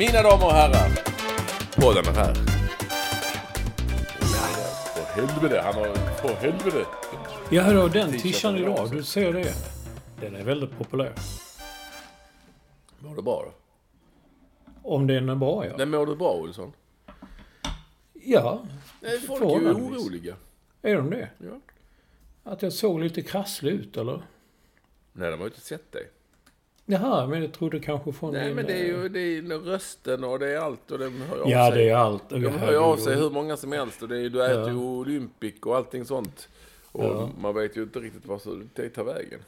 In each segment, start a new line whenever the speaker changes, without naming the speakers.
Mina damer och herrar. Podden är här. På helvete, han har... På helvete.
Ja då, den tishan
idag
du ser det. Den är väldigt populär.
Mår du bra då?
Om den är bra ja.
Nej, mår du bra Olsson?
Ja,
Nej, folk är ju oroliga.
är de det?
Ja.
Att jag såg lite krasslig ut eller?
Nej, de har ju inte sett dig.
Jaha, men jag trodde kanske från
Nej,
din,
men det är
eh,
ju det är rösten och det är allt och de hör av
Ja,
sig.
det är allt.
De hör ju av sig hur många som helst och det är, du äter ju Olympic och allting sånt. Och
Ja.
man vet ju inte riktigt vad det tar vägen.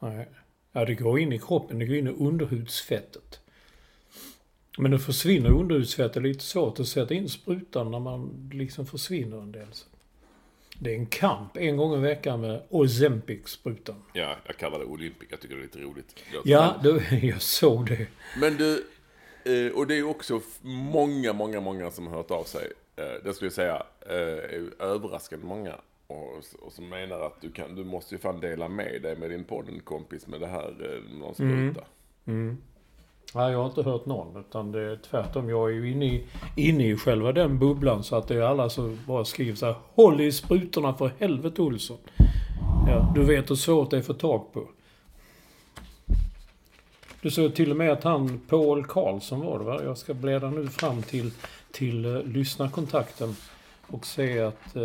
Nej. Ja, det går in i kroppen. Det går in i underhudsfettet. Men det försvinner underhudsfettet. Det är lite svårt att sätta in sprutan när man liksom försvinner en del. Så Det är en kamp en gång i veckan med Ozempic-sprutan.
Ja, jag kallar det Olympic. Jag tycker det är lite roligt.
Ja, då, jag såg det.
Men du, eh, och det är också många, många, många som har hört av sig. Eh, det skulle jag säga eh, är överraskande många. Och, och som menar att du, kan, du måste ju fan dela med dig med din podden-kompis med det här, någon spruta.
Nej, jag har inte hört någon. Utan det är tvärtom. Jag är ju inne i, inne i själva den bubblan. Så att det är alla som bara skriver så här. Håll i sprutorna för helvete Olsson. Ja, du vet hur svårt det är att få tag på. Du såg till och med att han, Paul Karlsson var det va? Jag ska bläddra nu fram till, till uh, lyssnarkontakten. Och se att... Uh,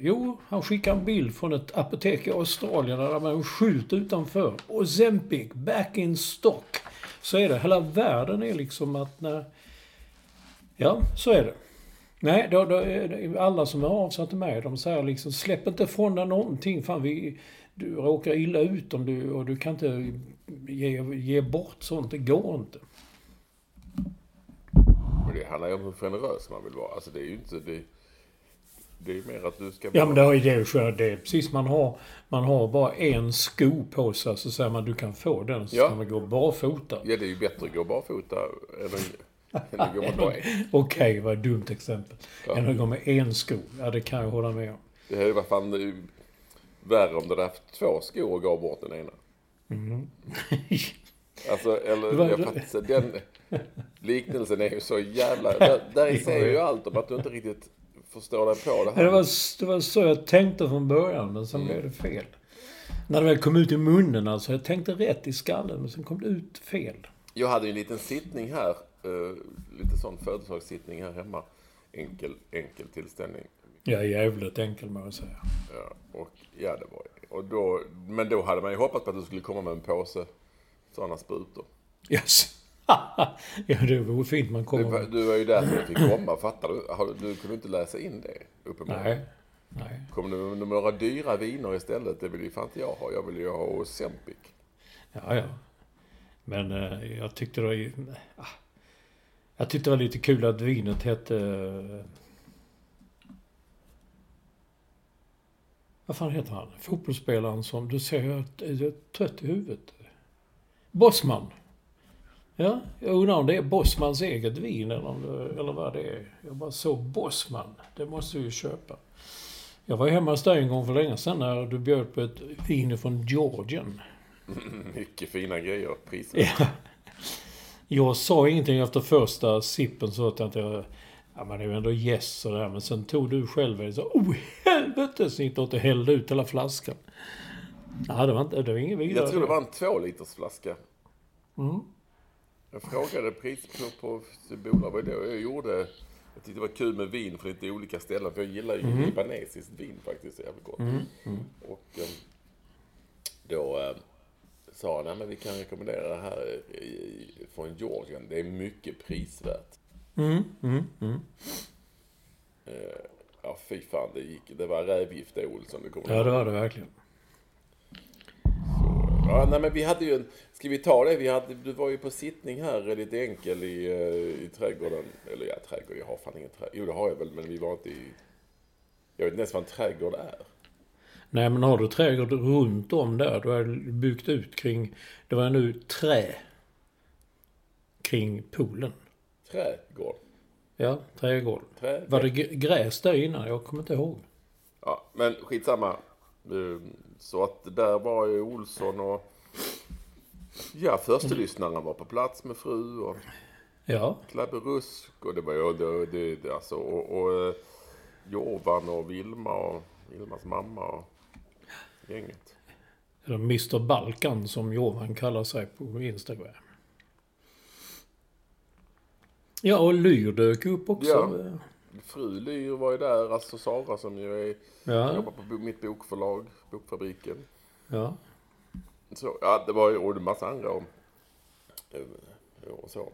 jo, han skickar en bild från ett apotek i Australien där det var en skylt utanför. Ozempic, back in stock. Så är det. Hela världen är liksom att när... Ja, så är det. Nej, då, då är det alla som är av sig till mig, de säger liksom släpp inte ifrån dig någonting. Fan, vi, du råkar illa ut om du, och du kan inte ge, ge bort sånt. Det går inte.
Men det handlar ju om hur generös man vill vara. Alltså det är ju inte... Det, det är mer att du ska...
Ja, men det, har ju det, det är precis. Man har, man har bara en sko på sig, så säger man du kan få den. Så
Ja.
ska man gå barfota.
Ja, det är ju bättre att gå barfota än att, gå med bara en.
Okej, vad ett dumt exempel. Än att gå med en sko. Ja, det kan jag hålla med om.
Det hade varit fan värre om du hade haft två skor och gav bort den ena. Alltså, eller jag fattar. Den liknelsen är ju så jävla... Där, där säger ju allt om att du inte riktigt förstår dig på det
Ja,
här.
Det var, det var så jag tänkte från början, men sen blev det fel. När det väl kom ut i munnen alltså. Jag tänkte rätt i skallen, men sen kom det ut fel.
Jag hade ju en liten sittning här. eh, lite sån födelsedagssittning här hemma. Enkel, enkel tillställning.
Jag är jävligt enkel med att säga.
Ja, och ja, det var och då, Men då hade man ju hoppats på att du skulle komma med en påse sådana sprutor.
Yes. ja, det vore fint man
Du,
kommer
var-
med.
du var ju där för att du fick komma, fattar du? Har- Du kunde inte läsa in det, uppenbarligen.
Nej. Nej.
Kommer du med några dyra viner istället? Det vill ju fan inte jag ha. Jag vill ju ha Ozempic.
Ja, ja. Men eh, jag tyckte det var ju... ah. Jag tyckte det var lite kul att vinet hette... eh, Vad fan heter han? Fotbollsspelaren som... Du ser jag är trött i huvudet. Bosman. Ja, jag undrar om det är Bosmans eget vin eller, om det, eller vad det är. Jag bara såg Bosman. Det måste vi ju köpa. Jag var hemma hos dig en gång för länge sedan när du bjöd på ett vin från Georgien.
Mycket fina grejer. Priser.
Ja. Jag sa ingenting efter första sippen så att jag. Ja, man är ju ändå yes sådär. Men sen tog du själv det så... Oh, helvete! Så gick det åt och hällde ut hela flaskan. Ja, det var, inte, det var inget vidare.
Jag tror det var en två liters flaska.
Mm.
Jag frågade pris på, på bolag. Vad det jag gjorde. Jag tyckte det var kul med vin från lite olika ställen. För jag gillar ju
Mm.
libanesiskt vin faktiskt. Det är jävligt gott. Och eh, då eh, sa han, nej men vi kan rekommendera det här i, från Georgien. Det är mycket prisvärt.
Mm, mm, mm.
Eh, ja fy fan det gick. Det var rävgift det Olsson. Det kommer
Ja, det var det verkligen.
Ja, nej men vi hade ju en... Ska vi ta det? Vi hade, du var ju på sittning här, lite enkel i, eh, i trädgården. Eller ja, trädgård. Jag har fan ingen trädgård. Jo, det har jag väl, men vi var inte i... Jag vet inte ens vad en trädgård är.
Nej, men har du trädgård runt om där, du har byggt ut kring... Det var nu trä kring poolen.
Trädgård.
Ja, trädgård.
Trä...
Var det gräs där innan? Jag kommer inte ihåg.
Ja, men skitsamma. Så att där var ju Olsson och... Ja, första lyssnaren var på plats med fru och
Ja,
Klabberusk och det var ju det, det, det, alltså och, och eh, Jovan och Vilma och Vilmas mamma och gänget.
eller Mr Balkan som Johan kallar sig på Instagram. Ja, och Lyr dök upp också.
Ja. Fru Lyr var ju där, alltså Sara som ju är,
Ja,
jobbar på mitt bokförlag, Bokfabriken.
ja.
Så, ja, det var ju och en massa andra och, eh, och så.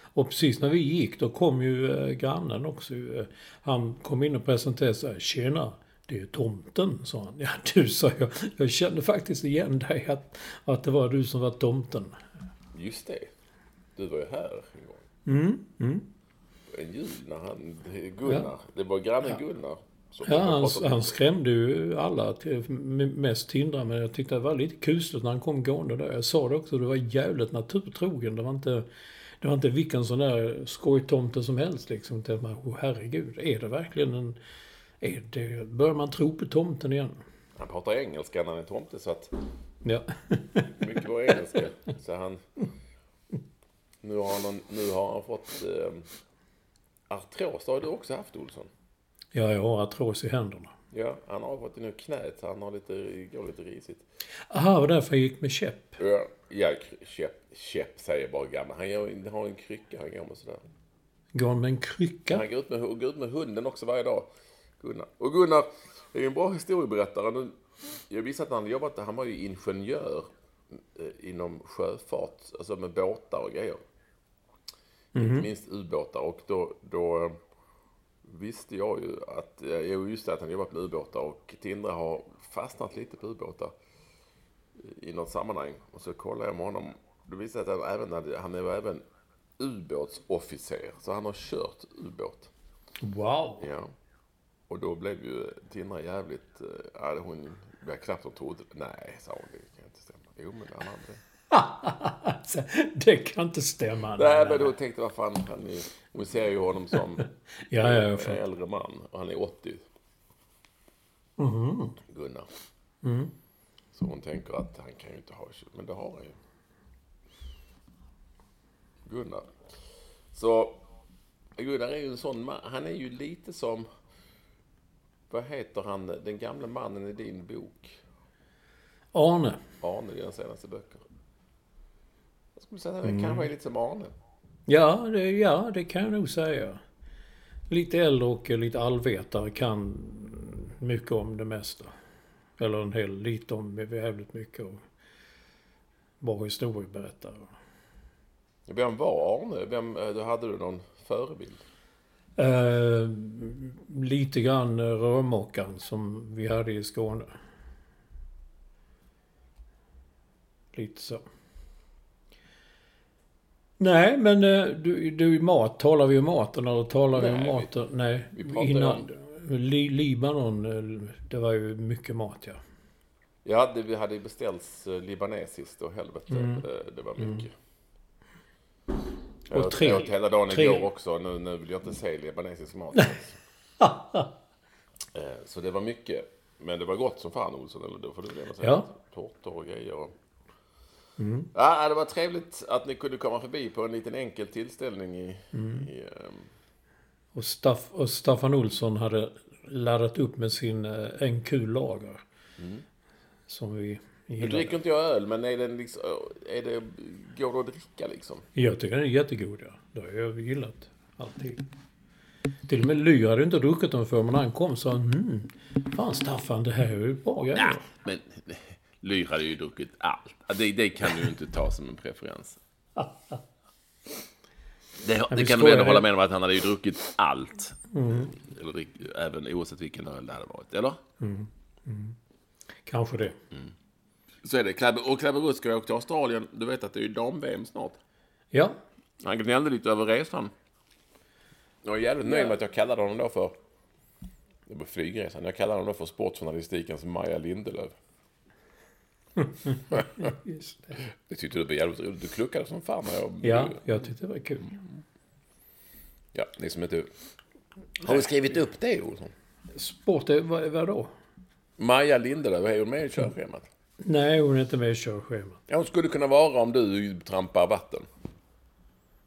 Och precis när vi gick då kom ju eh, grannen också. Eh, han kom in och presenterade sig. Tjena, det är ju tomten, sa han. Ja du, sa jag. Jag kände faktiskt igen dig att, att det var du som var tomten.
Just det. Du var ju här en gång.
Mm, mm.
En jul när han, Gunnar, det var grannen Gunnar. Som
Ja, han, han skrämde ju alla, till, mest Tindra, men jag tyckte det var lite kusligt när han kom gående där. Jag sa det också, du var jävligt naturtrogen. Det var inte, det var inte vilken sån där skojtomte som helst liksom. Till man, oh, herregud, är det verkligen en... Är det, bör man tro på tomten igen?
Han pratar engelska när han är tomte så att
Ja.
mycket var engelska. Så han... Nu har han, nu har han fått... Eh, artros har du också haft Olsson.
Ja, jag har artros i händerna.
Ja, han har fått det nu knät så han har lite, går lite risigt.
Aha, det var därför jag gick med käpp.
Ja, käpp, käpp säger bara gammal. Han gör- han har en krycka han går med sådär.
Går han med en krycka?
Han går ut med, går ut med hunden också varje dag. Gunnar. Och Gunnar är ju en bra historieberättare. Jag visste att han hade jobbat, han var ju ingenjör eh, inom sjöfart, alltså med båtar och grejer. Inte minst ubåtar och då, då visste jag ju att, jo just det, att han jobbat med ubåtar och Tindra har fastnat lite på ubåtar i något sammanhang. Och så kollade jag med honom. Då visade det sig att han även hade, han är även ubåtsofficer. Så han har kört ubåt.
Wow!
Ja. Och då blev ju Tindra jävligt... Ja, hon blev knappt hon trodde. Nej, sa hon. Det kan inte stämma. Jo, men han hade det.
Alltså, det kan inte stämma.
Nej, men då tänkte jag, vad fan. Han är, hon ser ju honom som
Ja, ja,
en äldre man. Och han är 80. Gunnar. Så hon tänker att han kan ju inte ha... Men det har han ju. Gunnar. Så Gunnar är ju en sån man. Han är ju lite som... Vad heter han? Den gamla mannen i din bok?
Arne.
Arne i dina senaste böcker. Jag skulle säga att han kanske är lite som Arne.
Ja det, ja, det kan jag nog säga. Lite äldre och lite allvetare kan mycket om det mesta. Eller en hel, lite om jävligt mycket. Och bra historieberättare.
Vem var Arne? Vem, eh, hade du någon förebild?
Eh, lite grann rörmokaren som vi hade i Skåne. Lite så. Nej, men eh, du, du mat. Talar vi om maten eller talar vi om
Nej, vi-
maten? Nej,
vi pratar
innan. Li, Libanon, eh, det var ju mycket mat ja.
Ja, det, vi hade ju beställts eh, libanesiskt och helvete.
Mm.
Det, det var mycket.
Och
Jag åt-
tre-
jag åt hela dagen
tre-
igår också. Nu, nu vill jag inte se libanesisk mat. Så det var mycket. Men det var gott som fan Olsson, eller då får du väl säga.
Ja.
Tårtor och grejer. och-
Mm.
Ja, det var trevligt att ni kunde komma förbi på en liten enkel tillställning i...
Mm.
i ehm,
Och, Staff, och Staffan Olsson hade laddat upp med sin eh, NQ-lager.
Mm.
Som vi
Nu
Gillar
dricker inte jag öl, men är den liksom, är det, går det att dricka liksom?
Jag tycker den är jättegod, ja. Det har jag gillat. Alltid. Till och med Ly hade inte druckit den för men när han kom sa han mm, Fan Staffan, det här är ju bra grejer.
Ja, men Lyr hade ju druckit allt. Det, det kan du ju inte ta som en preferens. Det, det kan du ändå hålla med om att han hade ju druckit allt. Eller drick, även oavsett vilken öl det hade varit. Eller?
Kanske det.
Så är det. Klabbe, och Klabbe Rutt ska åka till Australien. Du vet att det är ju dam-VM snart.
Ja,
Han gnällde lite över resan. Jag är jävligt nöjd med att jag kallade honom då för... Det var flygresan. Jag kallade honom då för sportjournalistikens Maja Lindelöf.
just det.
Det tyckte du var jävligt roligt. Du kluckade som fan när jag...
Ja, jag tyckte det var kul.
Ja, ni som inte... Har du skrivit upp det, Olsson?
Sport, är- vad, vadå?
Maja Lindelöf, är hon med i körschemat?
Nej, hon är inte med i körschemat.
Ja, hon skulle kunna vara om du trampar vatten.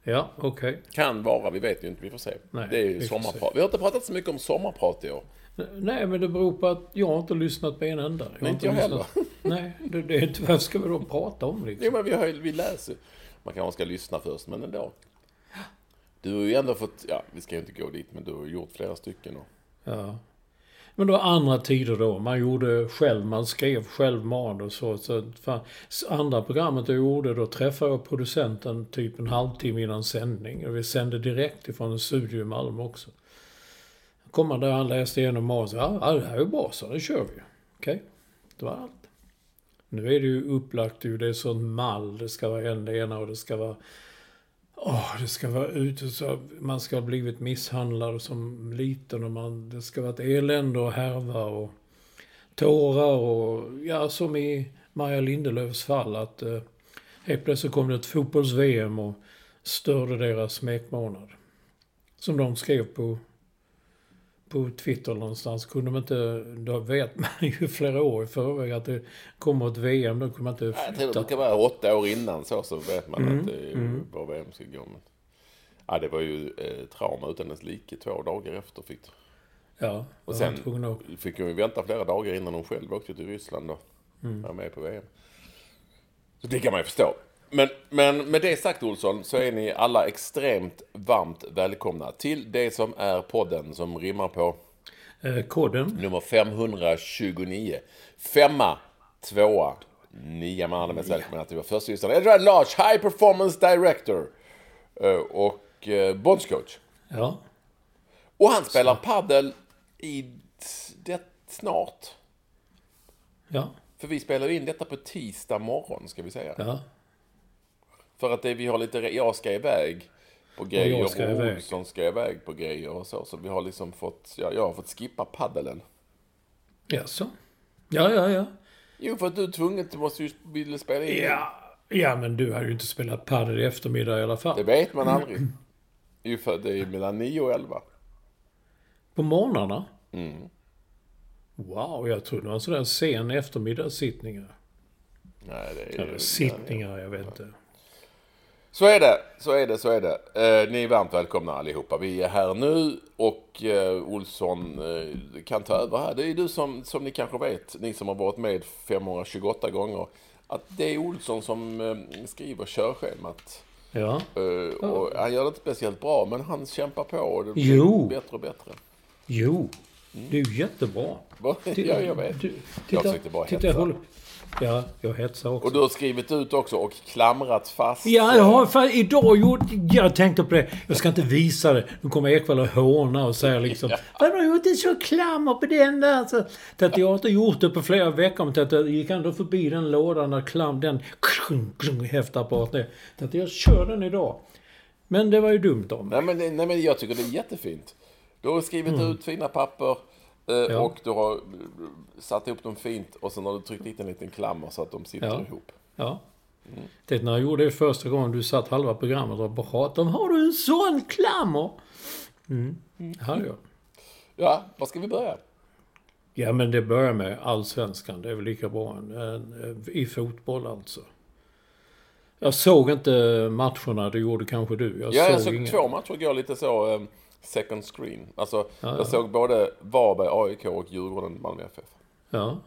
Ja, okej.
Kan vara, vi vet ju inte, vi får se.
Nej,
det är ju
vi
sommarprat. Vi har inte pratat så mycket om sommarprat i år.
Nej, men det beror på att jag har inte lyssnat på en enda. Jag
Nej, inte jag
lyssnat... Nej, det, det är inte... Vad ska vi då prata om liksom?
Jo, men vi, har, vi läser. Man kanske ska lyssna först, men ändå. Du har ju ändå fått, ja, vi ska ju inte gå dit, men du har gjort flera stycken. Och,
Ja. Men det var andra tider då. Man gjorde själv, man skrev själv manus och så. fan, andra programmet jag gjorde, då träffade jag producenten typ en halvtimme innan sändning. Och vi sände direkt ifrån en studio i Malmö också. Kom han där han läste igenom manus. Ja, det här är bra, så det kör vi. Okej, det var allt. Nu är det ju upplagt, ju, det är sån mall. Det ska vara en det ena och det ska vara... Åh, det ska vara ute så man ska ha blivit misshandlad som liten och man, det ska vara ett elände och härva och tårar och ja, som i Maja Lindelöfs fall att eh, helt plötsligt kom det ett fotbolls-VM och störde deras smekmånad. Som de skrev på, på Twitter någonstans. Kunde de inte, då vet man ju flera år i förväg att det kommer ett VM, då kunde man inte
jag tror det
flytta.
brukar vara åtta år innan så, så vet man att det är var VM ska gå. Men, ja, det var ju eh, trauma utan dess like två dagar efter. Fick,
Ja,
och sen fick hon ju vänta flera dagar innan hon själv åkte till Ryssland och var med på VM. Så det kan man ju förstå. Men, men med det sagt Olsson så är ni alla extremt varmt välkomna till det som är podden som rimmar på
eh, koden.
nummer 529. Femma, tvåa, nia man hade mest välkomna till vår första lyssnare. Edward Large, High Performance Director eh, och eh, bondscoach.
Ja,
Och han spelar paddel i det snart.
ja,
För vi spelar in detta på tisdag morgon ska vi säga.
ja.
För att det, vi har lite, jag ska iväg på grejer
jag ska
och. Olsson ska iväg på grejer och så. Så vi har liksom fått, ja, jag har fått skippa paddelen.
Jaså? Ja, ja, ja.
Jo, för att du är tvungen, du måste ju vilja spela in.
Ja, ja men du hade ju inte spelat padel i eftermiddag i alla
Det
fall.
vet man aldrig. Jo, för det är mellan 9 och 11.
På morgnarna?
Mm.
Wow, jag trodde det var en sån där sen eftermiddagssittningar.
Nej, det är
Eller sittningar, jag vet inte.
Så är det, så är det, så är det. Eh, ni är varmt välkomna allihopa. Vi är här nu och eh, Olsson eh, kan ta över här. Det är du som, som ni kanske vet, ni som har varit med 528 gånger, att det är Olsson som eh, skriver körschemat.
Ja.
Eh, och han gör det inte speciellt bra, men han kämpar på och det
Jo.
blir bättre och bättre.
Jo, det är ju jättebra.
Ja, jag vet.
Du,
Jag
titta,
försökte bara
titta, jag håller... Ja, jag hetsar också.
Och du har skrivit ut också och klamrat fast.
Ja, jag har fan idag gjort... Jag tänkte på det. Jag ska inte visa det. Nu kommer Ekwall och håna och säga liksom... Vad har du gjort en så klammer på den där? Så, att jag har inte gjort det på flera veckor. Men att jag gick ändå förbi den lådan där klam... Den... Häftapparaten är. Att jag kör den idag. Men det var ju dumt om mig.
Nej men, nej men jag tycker det är jättefint. Du har skrivit ut fina papper
Mm. Ja.
och du har eh, satt ihop dem fint och sen har du tryckt dit en liten klammer så att de sitter
Ja.
ihop.
Ja. Det när jag gjorde det första gången du satt halva programmet och pratade om Har du en sån klammer? Mm. Det hade jag.
Ja, var ska vi börja?
Ja, men det börjar med allsvenskan. Det är väl lika bra än, än, i fotboll alltså. Jag såg inte matcherna, det gjorde kanske du. Jag
ja, jag
såg
såg
inga.
två matcher igår lite så eh, second screen. Alltså,
Ja, ja.
jag såg både Varberg, AIK och Djurgården, Malmö FF.
Ja.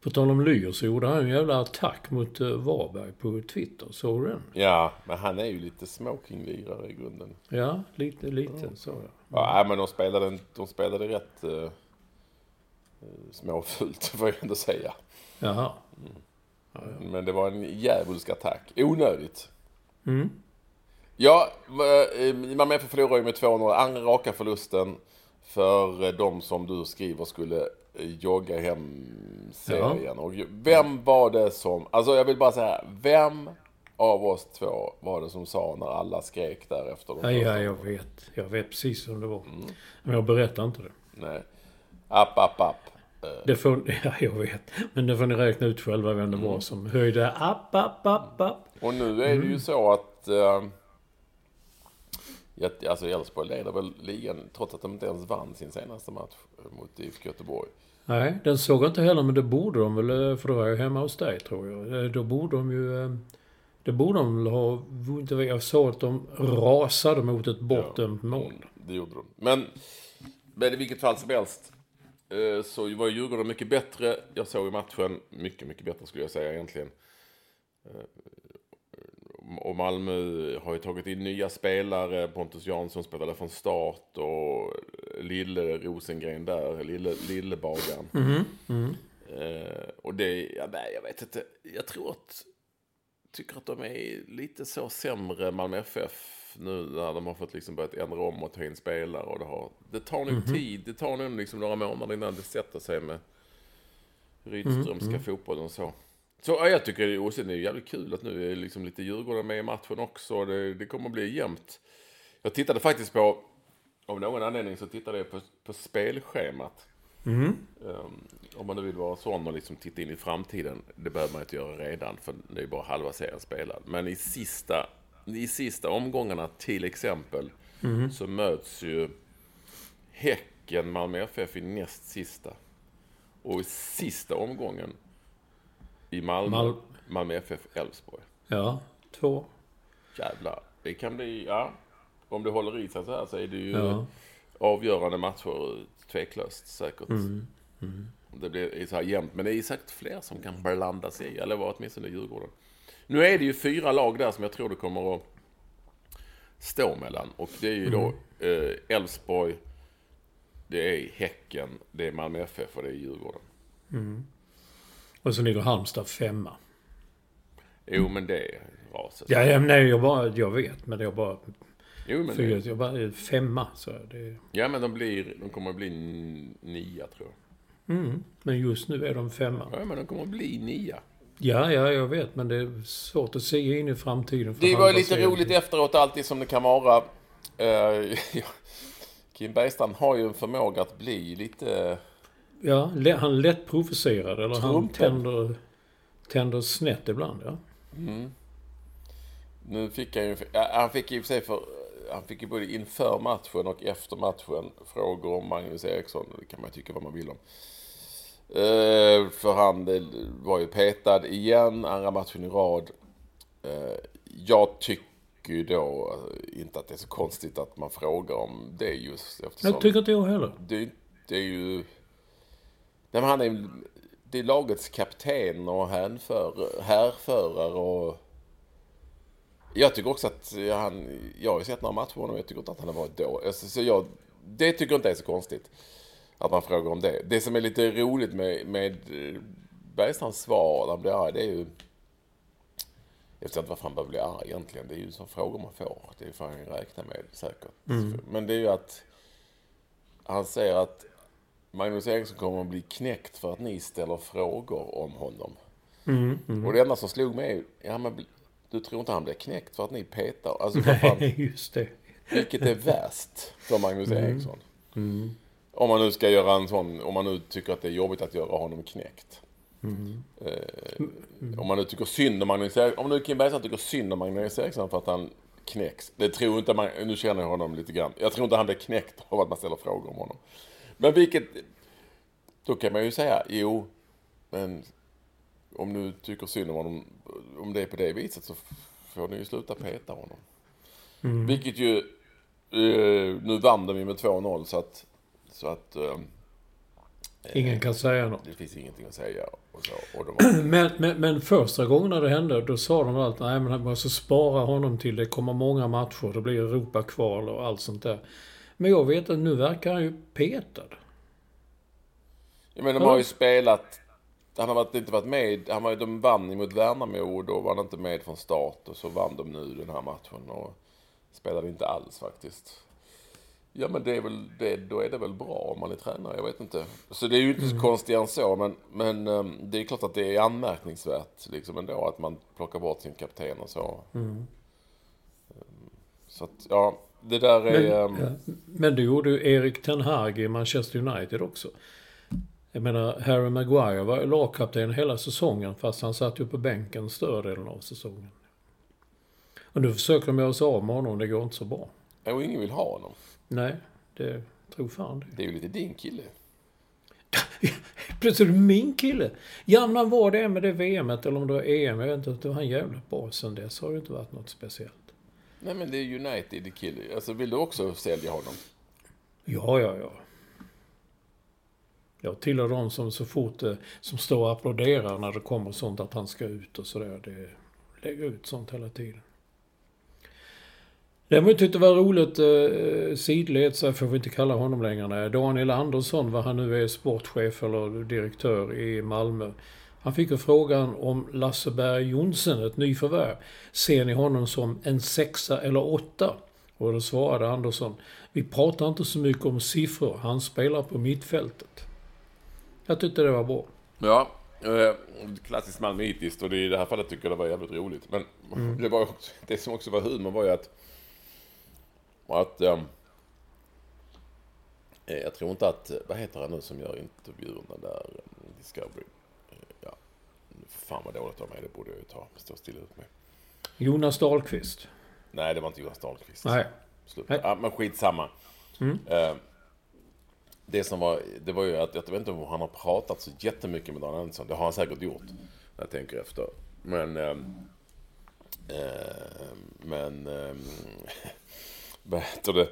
På tal om Lyr så gjorde han en jävla attack mot uh, Varberg på Twitter. Såg du den?
Ja, men han är ju lite smokinglirare i grunden.
Ja, lite, lite så ja.
Ja, men de spelade, de spelade rätt uh, småfult, får jag ändå säga.
Jaha.
Mm. Men det var en djävulsk attack. Onödigt.
Mm.
Ja, Malmö FF förlorade med 2-0. Andra raka förlusten för de som du skriver skulle jogga hem serien. Ja. Och vem var det som, alltså jag vill bara säga, vem av oss två var det som sa när alla skrek där efter
de Ja, ja jag vet. Jag vet precis hur det var. Mm. Men jag berättar inte det.
Nej. App, app, app.
Det får, ja, jag vet. Men det får ni räkna ut själva vem det mm. var som höjde app, app, app, app.
Och nu är det ju mm. så att... Alltså Elfsborg leder väl ligan trots att de inte ens vann sin senaste match mot IFK Göteborg.
Nej, den såg jag inte heller, men det borde de väl, eh, för då var jag hemma hos dig tror jag. Eh, då borde de ju... Det borde de väl ha... Jag såg att de rasade mot ett bottenmål. Ja,
det gjorde de. Men, men i vilket fall som helst Eh, så var Djurgården mycket bättre. Jag såg matchen mycket, mycket bättre skulle jag säga egentligen. Och Malmö har ju tagit in nya spelare. Pontus Jansson spelade från start och Lille Rosengren där, Lille, Lillebagaren.
Mm. Mm.
Eh, och det, ja, nej jag vet inte. Jag tror att, tycker att de är lite så sämre Malmö FF nu när de har fått liksom börjat ändra om och ta in spelare. Och det, har, det tar nog mm tid. Det tar nog liksom några månader innan det sätter sig med Rydströmska mm fotbollen och så. Så ja, jag tycker det är, det är jävligt kul att nu är liksom lite Djurgården med i matchen också. Det, det kommer att bli jämnt. Jag tittade faktiskt på, av någon anledning så tittade jag på, på spelschemat.
Mm.
Um, om man nu vill vara sån och liksom titta in i framtiden. Det behöver man inte göra redan för det är bara halva serien spelad. Men i sista i sista omgångarna till exempel mm. så möts ju Häcken, Malmö FF i näst sista. Och i sista omgången i Malmö, Mal Malmö FF Elfsborg.
Ja, två.
Jävlar. Det kan bli, ja. Om det håller i sig så här så är det ju ja. avgörande matcher tveklöst säkert.
Mm. Mm.
Det blir så här jämnt. Men det är säkert fler som kan blanda sig i. Eller åtminstone Djurgården. Nu är det ju fyra lag där som jag tror det kommer att stå mellan. Och det är ju då mm. eh, Elfsborg, eh, det är Häcken, det är Malmö FF och det är Djurgården.
Mm. Och så ligger Halmstad femma.
Jo, men det är raset.
Ja, ja nej, jag, bara, jag vet, men jag bara...
Jo, men
fyra, det... jag bara, femma, så det...
Ja, men de, blir, de kommer att bli nia, tror jag.
Mm, men just nu är de femma.
Ja, men de kommer att bli nia.
Ja, ja, jag vet. Men det är svårt att se in i framtiden.
det var lite roligt efteråt, alltid som det kan vara. Uh, Kim Bergstrand har ju en förmåga att bli lite...
Ja, han lätt provocerad. Eller han tänder, tänder snett ibland, ja.
Mm. Nu fick han ju... Han fick för sig för... Han fick ju både inför matchen och efter matchen frågor om Magnus Eriksson. Det kan man tycka vad man vill om. Eh, för han var ju petad igen, andra matchen i rad. Eh, jag tycker då inte att det är så konstigt att man frågar om det just
eftersom... Jag tycker inte jag heller.
Det, det är ju... Nej, han är, det är lagets kapten och hänför, härförare och... Jag tycker också att han... Jag har ju sett några matcher med honom jag tycker inte att han har varit då. Alltså, så jag, det tycker jag inte är så konstigt. Att man frågar om det. Det som är lite roligt med, med Bergstrands svar när han blir arg, det är ju... Jag vet inte varför han behöver bli arg egentligen. Det är ju som frågor man får. Det är fan räkna med säkert. Mm. Men det är ju att han säger att Magnus Eriksson kommer att bli knäckt för att ni ställer frågor om honom.
Mm, mm.
Och det enda som slog mig är, ja men du tror inte han blir knäckt för att ni petar? Alltså,
Nej, just det.
Vilket är värst för Magnus
mm.
Eriksson?
Mm.
Om man nu ska göra en sån, om man nu tycker att det är jobbigt att göra honom knäckt.
Mm.
Eh, om man nu tycker synd om Magnus Eriksson, om nu Kim Bergstrand tycker synd om Magnus Eriksson för att han knäcks. Det tror inte man, nu känner jag honom lite grann. Jag tror inte han blir knäckt av att man ställer frågor om honom. Men vilket, då kan man ju säga, jo, men om du tycker synd om honom, om det är på det viset så får ni ju sluta peta honom.
Mm.
Vilket ju, eh, nu vann de ju med 2-0 så att så att... Eh,
Ingen kan säga något.
Det finns ingenting att säga. Och så, och var,
Men, men, men första gången när det hände, då sa de allt nej men man måste spara honom till det kommer många matcher, det blir Europakval och allt sånt där. Men jag vet att nu verkar han ju petad.
jag menar, de har ju spelat... Han har varit, inte varit med. Han var, de vann mot Värnamo och då var han inte med från start. Och så vann de nu den här matchen och spelade inte alls faktiskt. Ja men det är väl, det, då är det väl bra om man är tränare, jag vet inte. Så det är ju inte så konstigare än så, men, men ehm, det är klart att det är anmärkningsvärt liksom ändå att man plockar bort sin kapten och så. Ehm, Så att, ja, det där är...
Men,
ehm,
ja, men det gjorde ju Erik Ten Hag i Manchester United också. Jag menar, Harry Maguire var lagkapten hela säsongen fast han satt ju på bänken större delen av säsongen. Och nu försöker de göra sig av med honom, det går inte så bra.
och ingen vill ha honom.
Nej, det tror fan det.
Det är ju lite din kille.
Plötsligt min kille. Ja, men var det med det VMet eller om det var EM, jag vet inte. Det var han jävligt bra sen dess. har det inte varit något speciellt.
Nej men det är United-kille. Alltså vill du också sälja honom?
Ja, ja, ja. Jag tillhör de som så fort eh, som står och applåderar när det kommer sånt att han ska ut och sådär. Det lägger ut sånt hela tiden. Däremot tyckte det var roligt, eh, sidled, så får vi inte kalla honom längre. Nej. Daniel Andersson, vad han nu är, sportchef eller direktör i Malmö. Han fick ju frågan om Lasse Berg Jonsen, ett nyförvärv. Ser ni honom som en sexa eller åtta? Och då svarade Andersson, vi pratar inte så mycket om siffror, han spelar på mittfältet. Jag tyckte det var bra.
Ja, eh, klassiskt malmöitiskt och i det här fallet tycker jag det var jävligt roligt. Men det, var också, det som också var humor var ju att, att ehm, eh, jag tror inte att, vad heter han nu som gör intervjuerna där, Discovery? Fan vad dåligt av mig, det borde jag ju ta, stå stilla ut med.
Jonas Dahlqvist.
Nej, det var inte Jonas Dahlqvist.
Nej.
Slut.
Nej.
Ja, men skitsamma. Eh, det som var, det var ju att, jag vet inte om han har pratat så jättemycket med Dan Andersson. Det har han säkert gjort. När jag tänker efter. Men, ehm, eh, men, ehm, vad heter det?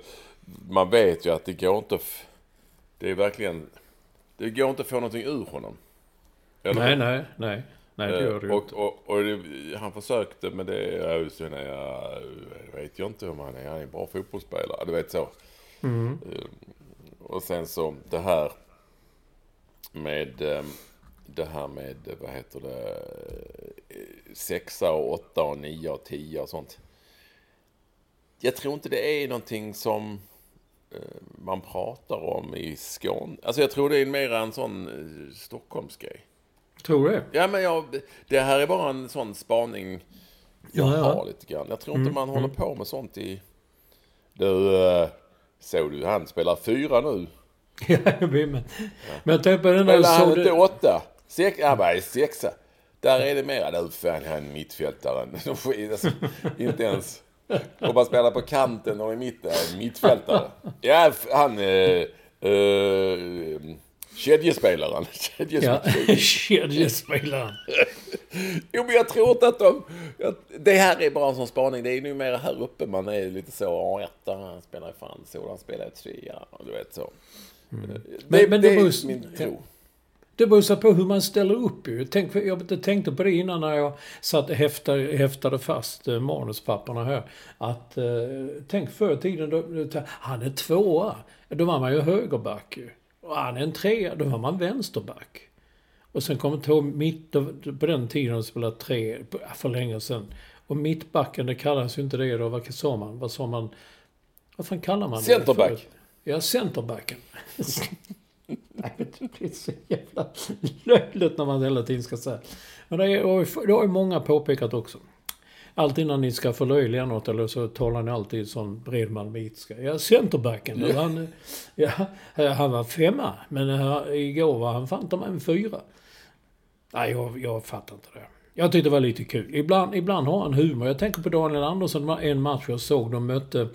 Man vet ju att det går inte, det är verkligen, det går inte att få någonting ur honom. Eller
Nej, nej, nej. Nej, det gör det ju
och,
inte.
och, och det, han försökte med det, är jag, jag vet jag inte om han är, han är en bra fotbollsspelare, du vet så.
Mm.
Eh, Och sen så det här med, eh, det här med, vad heter det, eh, sexa och åtta och nio och tio och sånt. Jag tror inte det är någonting som eh, man pratar om i Skåne. Alltså jag tror det är mer en sån eh, Stockholmsgrej.
Tror du?
Ja, men jag, det här är bara en sån spaning jag
Ja, ja.
har lite grann. Jag tror inte man håller på med sånt i... Du, eh, såg du han spelar fyra nu?
Ja, jag vet, men, men jag på den där...
Spelar han inte
du-
åtta? Sex, han bara sexa. Där är det mer, du fan han mittfältaren. Alltså, inte ens... Och bara spela på kanten och i mitten, mittfältare. Ja, han... Eh, eh, kedjespelaren.
Ja,
Kedjespelaren.
kedjespelaren.
Jo, men jag tror inte att de... jag- Det här är bara en sån spaning. Det är nog mer här uppe man är lite så. Ja, etta, han spelar fan så. Han spelar ja, du vet så. Det,
Mm. Men- men
det,
det
är
beror-
min tro.
Det beror på hur man ställer upp ju. Tänk, jag tänkte på det innan när jag satt häftade, häftade fast eh, manuspapperna här. Att, eh, tänk förr i tiden, då, han är tvåa. Då var man ju högerback ju. Och han är en trea, då var man vänsterback. Och sen kommer två mitt, då- på den tiden spelade tre, för länge sedan. Och mittbacken, det kallas ju inte det då. Vad sa man? Vad sa man? Vad fan kallar man det?
Centerback.
Ja, centerbacken. Det blir så jävla löjligt när man hela tiden ska säga. Men det, är, det har ju många påpekat också. Alltid när ni ska förlöjliga något eller så talar ni alltid som bredmalmitiska. Ja, centerbacken. Ja. Han, ja, han var femma, men här, igår var han fan en fyra. Nej, jag, jag fattar inte det. Jag tyckte det var lite kul. Ibland, ibland har han humor. Jag tänker på Daniel Andersson, det var en match jag såg. De mötte...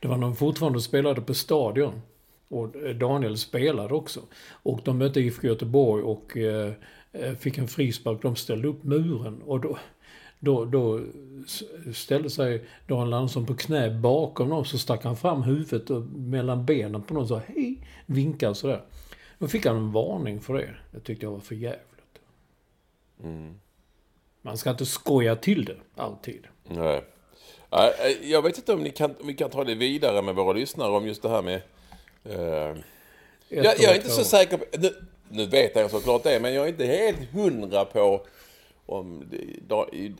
Det var de fortfarande spelade på Stadion. Och eh, Daniel spelade också. Och de mötte IFK Göteborg och eh, eh, fick en frispark. De ställde upp muren. Och då, då, då ställde sig Daniel Andersson på knä bakom dem. Så stack han fram huvudet och mellan benen på någon så hej, vinkade sådär. Då fick han en varning för det. Det tyckte jag var för jävligt.
Mm.
Man ska inte skoja till det, alltid.
Nej. Nej, eh, Jag vet inte om, ni kan, om vi kan ta det vidare med våra lyssnare om just det här med... Eh, jag, jag är inte så säker på... Nu, nu vet jag såklart det, men jag är inte helt hundra på om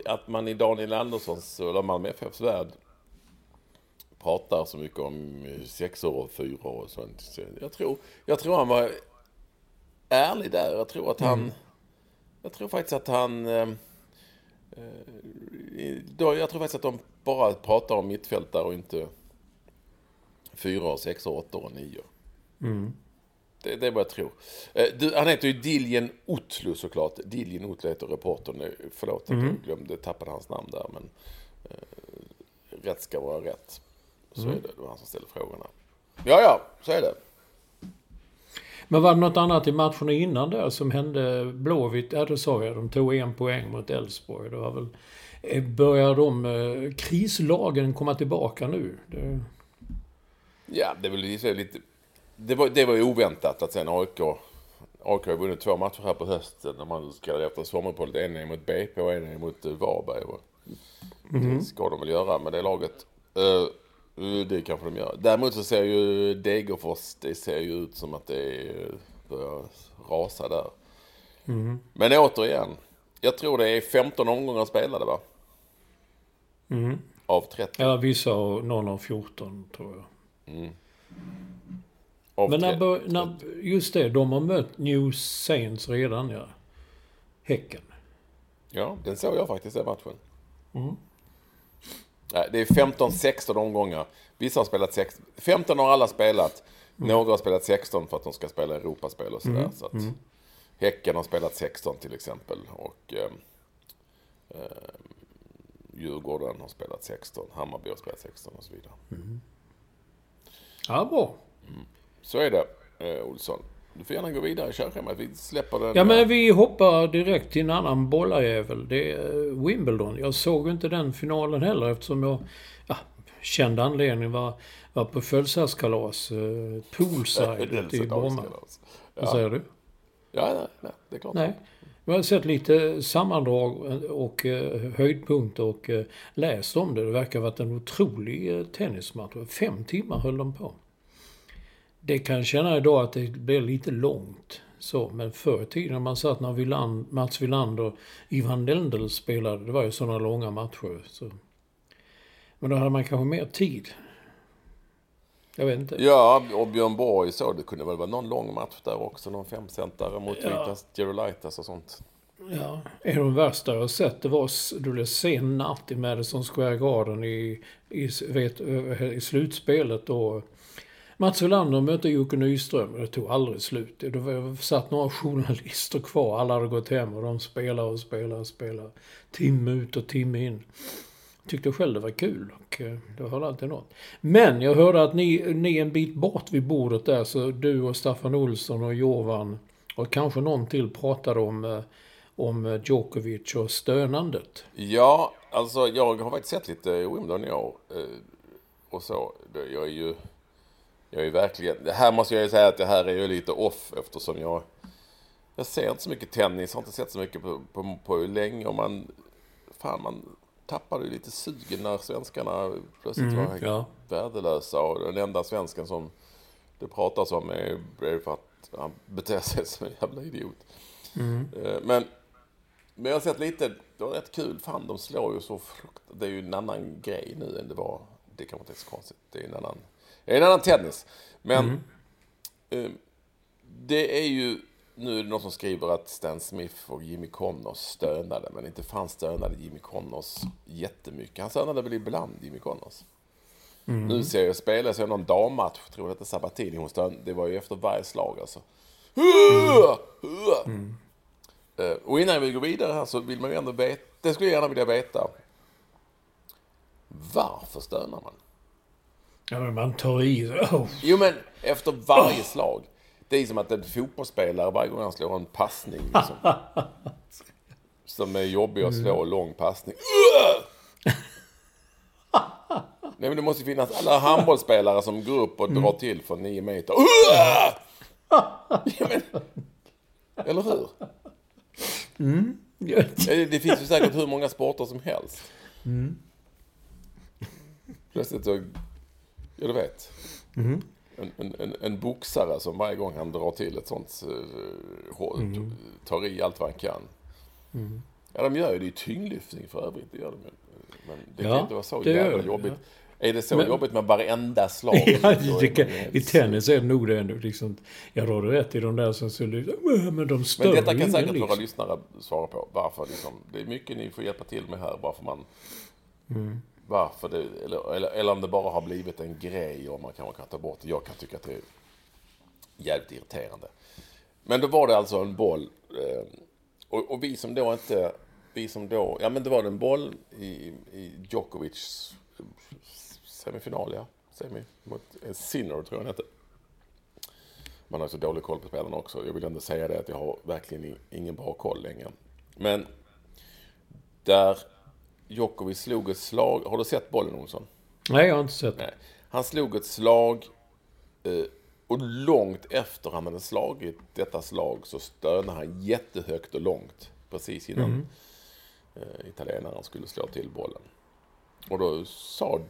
att man i Daniel Anderssons eller Malmö FFs värld pratar så mycket om eh, sexor och fyror och sånt. Så jag, tror, jag tror han var ärlig där. Jag tror att han... Jag tror faktiskt att han... Eh, eh, då, jag tror faktiskt att de bara pratar om mittfältare och inte fyra, sex, åtta och nio. Det, det är vad jag tror. Eh, Du, han heter ju Diljen Otlu såklart. Diljen Otlu heter reportern. Förlåt att jag glömde, tappade hans namn där. Men eh, rätt ska vara rätt. Så är det. Det var han som ställde frågorna. Ja, ja, så är det.
Men var det något annat i matcherna innan där som hände? Blåvitt, ja det sa jag, de tog en poäng mot Elfsborg. Det var väl... eh, Börjar de eh, krislagen komma tillbaka nu? Det,
Ja, det är väl lite... det, var, det var ju oväntat att sen AIK... AIK har vunnit två matcher här på hösten när man ska efter sommaruppehållet. En är mot BP och en är mot eh, Varberg. Och Det ska de väl göra med det laget. Eh, eh, det kanske de gör. Däremot så ser ju Degerfors, det ser ju ut som att det börjar rasa där. Men återigen, jag tror det är 15 omgångar spelade va? Av 30.
ja, vissa och någon av 14 tror jag.
Av
Men när,
30.
bör, när, just det, de har mött New Saints redan ja. Häcken.
Ja, den såg jag faktiskt den matchen. Nej, det är 15-16 omgångar. Vissa har spelat 16. 15 har alla spelat. Några har spelat 16 för att de ska spela Europaspel och sådär. Så att Häcken har spelat 16 till exempel. Och eh, eh, Djurgården har spelat 16. Hammarby har spelat 16 och så vidare.
Ja, bra.
Så är det, eh, Olsson. Du får gärna gå vidare i körschemat. Vi släpper den.
Ja, men vi hoppar direkt till en annan bollarjävel. Det är eh, Wimbledon. Jag såg inte den finalen heller eftersom jag, ja, känd anledning var, var på födelsedagskalas. Eh, poolside i Bromma. Vad säger du?
Ja, nej, nej, det är klart.
Nej. Jag har sett lite sammandrag och eh, höjdpunkter och eh, läst om det. Det verkar ha varit en otrolig eh, tennismatch. Fem timmar höll de på. Det kan jag känna idag att det blir lite långt. Så, men förr i tiden när man satt när Wiland, Mats Wilander och Ivan Lendl spelade, det var ju sådana långa matcher. Så. Men då hade man kanske mer tid. Jag vet inte.
Ja, och Björn Borg så. Det kunde väl vara någon lång match där också. Någon femcentare mot
Ja.
Gerolaitas och sånt.
Ja, en av de värsta jag sett det var det blev sen natt i Madison Square Garden i, i, vet, i slutspelet då. Mats Olander mötte Jocke Nyström och det tog aldrig slut. Det satt några journalister kvar. Alla hade gått hem och de spelade och spelade och spelade. Timme ut och timme in. Tyckte själv det var kul och eh, det var alltid något. Men jag hörde att ni, ni är en bit bort vid bordet där så du och Staffan Olsson och Jovan och kanske någon till pratade om, eh, om Djokovic och stönandet.
Ja, alltså jag har faktiskt sett lite Wimbledon i år. Eh, och så. Jag är ju... Jag är verkligen... Det här måste jag ju säga att det här är ju lite off eftersom jag... Jag ser inte så mycket tennis, har inte sett så mycket på, på, på länge och man... Fan, man tappade ju lite sugen när svenskarna plötsligt var
ja.
värdelösa och den enda svensken som det pratas om är för att han beter sig som en jävla idiot. Eh, Men, men jag har sett lite, det var rätt kul. Fan, de slår ju så frukt... Det är ju en annan grej nu än det var. Det kanske inte är så konstigt. Det är en annan, det är en annan tennis. Men eh, det är ju... Nu är det någon som skriver att Stan Smith och Jimmy Connors stönade. Men inte fan stönade Jimmy Connors jättemycket. Han stönade väl ibland, Jimmy Connors. Nu ser jag spela så någon dammatch, tror jag det är Sabatini hon stön, Det var ju efter varje slag alltså. Eh, Och innan vi går vidare här så vill man ju ändå veta, det skulle jag gärna vilja veta. Varför stönar man?
Ja, men man tar i. Oh.
Jo men efter varje slag. Det är som att en fotbollsspelare varje gång han slår en passning liksom, Som är jobbig att slå, lång passning. Nej men det måste finnas alla handbollsspelare som går upp och drar till från nio meter. ja, men, eller hur? Eh, Det finns ju säkert hur många sporter som helst. Plötsligt så, ja du vet. En, en, en, en boxare som varje gång han drar till ett sånt, uh, hår, tar i allt vad han kan. Ja, de gör ju det i tyngdlyftning för övrigt, det gör de ju. Men det kan
Ja,
inte vara så jävla jobbigt.
ja.
Är det så
Men-
jobbigt med varenda slag?
Ja, kan, I tennis är det nog det ändå. Liksom, jag har rätt i de där som så liksom, men de stör
Men detta kan säkert
liksom.
våra lyssnare svara på. Varför liksom, det är mycket ni får hjälpa till med här. Varför man... Varför det, eller, eller, eller om det bara har blivit en grej och man kanske kan ta bort det. Jag kan tycka att det är jävligt irriterande. Men då var det alltså en boll. Eh, och, och vi som då inte... Vi som då... Ja men det var en boll i, i Djokovics semifinal, ja. Semi. Mot eh, Sinner tror jag han hette. Man har så dålig koll på spelarna också. Jag vill ändå säga det att jag har verkligen ingen bra koll längre. Men där Djokovic slog ett slag. Har du sett bollen Olsson?
Nej, jag har inte sett.
Nej. Han slog ett slag eh, och långt efter han hade slagit detta slag så stönade han jättehögt och långt. Precis innan eh, italienaren skulle slå till bollen. Och då sa,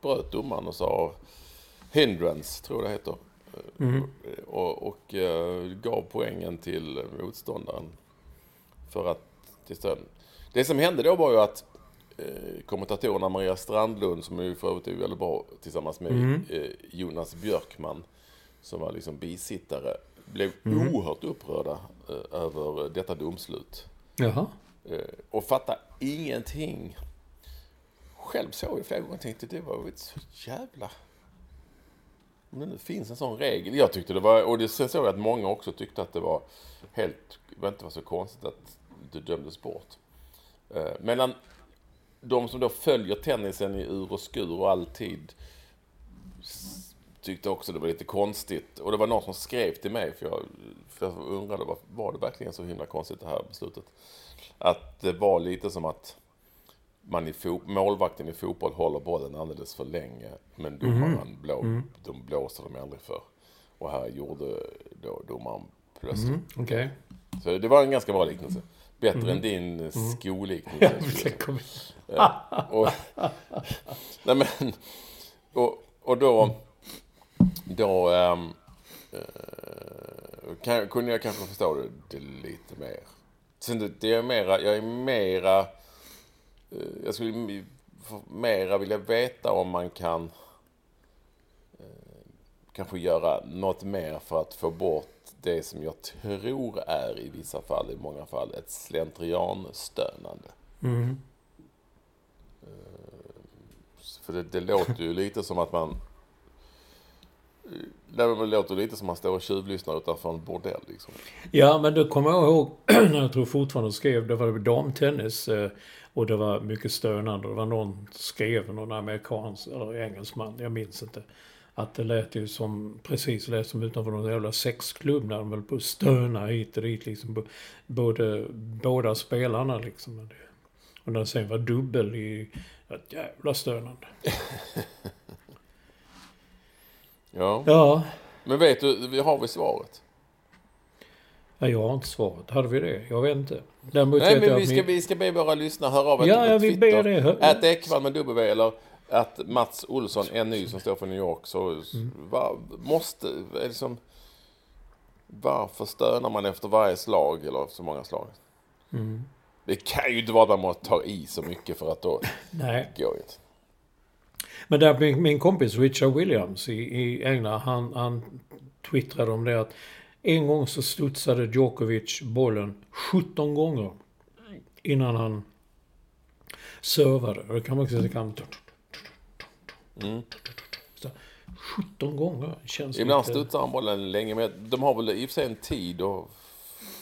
bröt domaren och sa hindrance, tror jag det heter. Eh, Och, och eh, gav poängen till motståndaren. För att till stöd. Det som hände då var ju att kommentatorerna Maria Strandlund, som ju för övrigt är väldigt bra tillsammans med eh, Jonas Björkman, som var liksom bisittare, blev oerhört upprörda eh, över detta domslut.
Jaha.
Eh, och fattade ingenting. Själv såg jag flera gånger och tänkte det var ju så jävla... Om det nu finns en sån regel. Jag tyckte det var, och det såg jag att många också tyckte att det var helt, det var inte var så konstigt att det dömdes bort. Eh, Mellan de som då följer tennisen i ur och skur och alltid tyckte också det var lite konstigt. Och det var någon som skrev till mig, för jag, för jag undrade, var, var det verkligen så himla konstigt det här beslutet? Att det var lite som att man i fo- målvakten i fotboll håller bollen alldeles för länge, men domaren blå, de blåser de aldrig för. Och här gjorde då domaren plötsligt.
Mm, Okej.
Så det var en ganska bra liknelse. Bättre än din skulle jag säga.
Kom-
Och, nej men, och, och då, då eh, kan, kunde jag kanske förstå det, det lite mer. Sen det, det är mera, jag är mera, eh, jag skulle mera vilja veta om man kan eh, kanske göra något mer för att få bort det som jag tror är i vissa fall, i många fall, ett slentrianstönande.
Mm.
För det, det låter ju lite som att man... Det låter lite som att man står och tjuvlyssnar utanför en bordell liksom.
Ja, men då kommer jag ihåg när jag tror fortfarande skrev, det var damtennis eh, och det var mycket stönande. Det var någon skrev, någon amerikansk eller engelsman, jag minns inte. Att det lät ju som, precis lät som utanför någon jävla sexklubb när de höll på att stöna hit och dit liksom. Både, båda spelarna liksom. Och när det sen var dubbel i, ett jävla stönande.
Ja.
Ja,
Men vet du, vi har vi svaret?
ja, jag har inte svaret. Hade vi det? Jag vet inte. Däremot
Nej, men vi ska,
min-
vi ska be våra lyssnare höra av er
Ja,
på
ja, vi
Twitter.
ber det.
Att Ekvall med W eller att Mats Olsson, en ny som står för New York. Så
Mm.
var, måste, är det som, varför stönar man efter varje slag eller så många slag?
Mm.
Det kan ju inte vara att man måste ta i så mycket för att då
Nej.
går inte.
Men där min, min kompis Richard Williams i, i England, han, han twittrade om det att en gång så studsade Djokovic bollen 17 gånger innan han servade. Det kan man också säga kan...
Mm.
Så, 17 gånger känns
Ibland
lite...
studsar han bollen länge, men de har väl i och för sig en tid att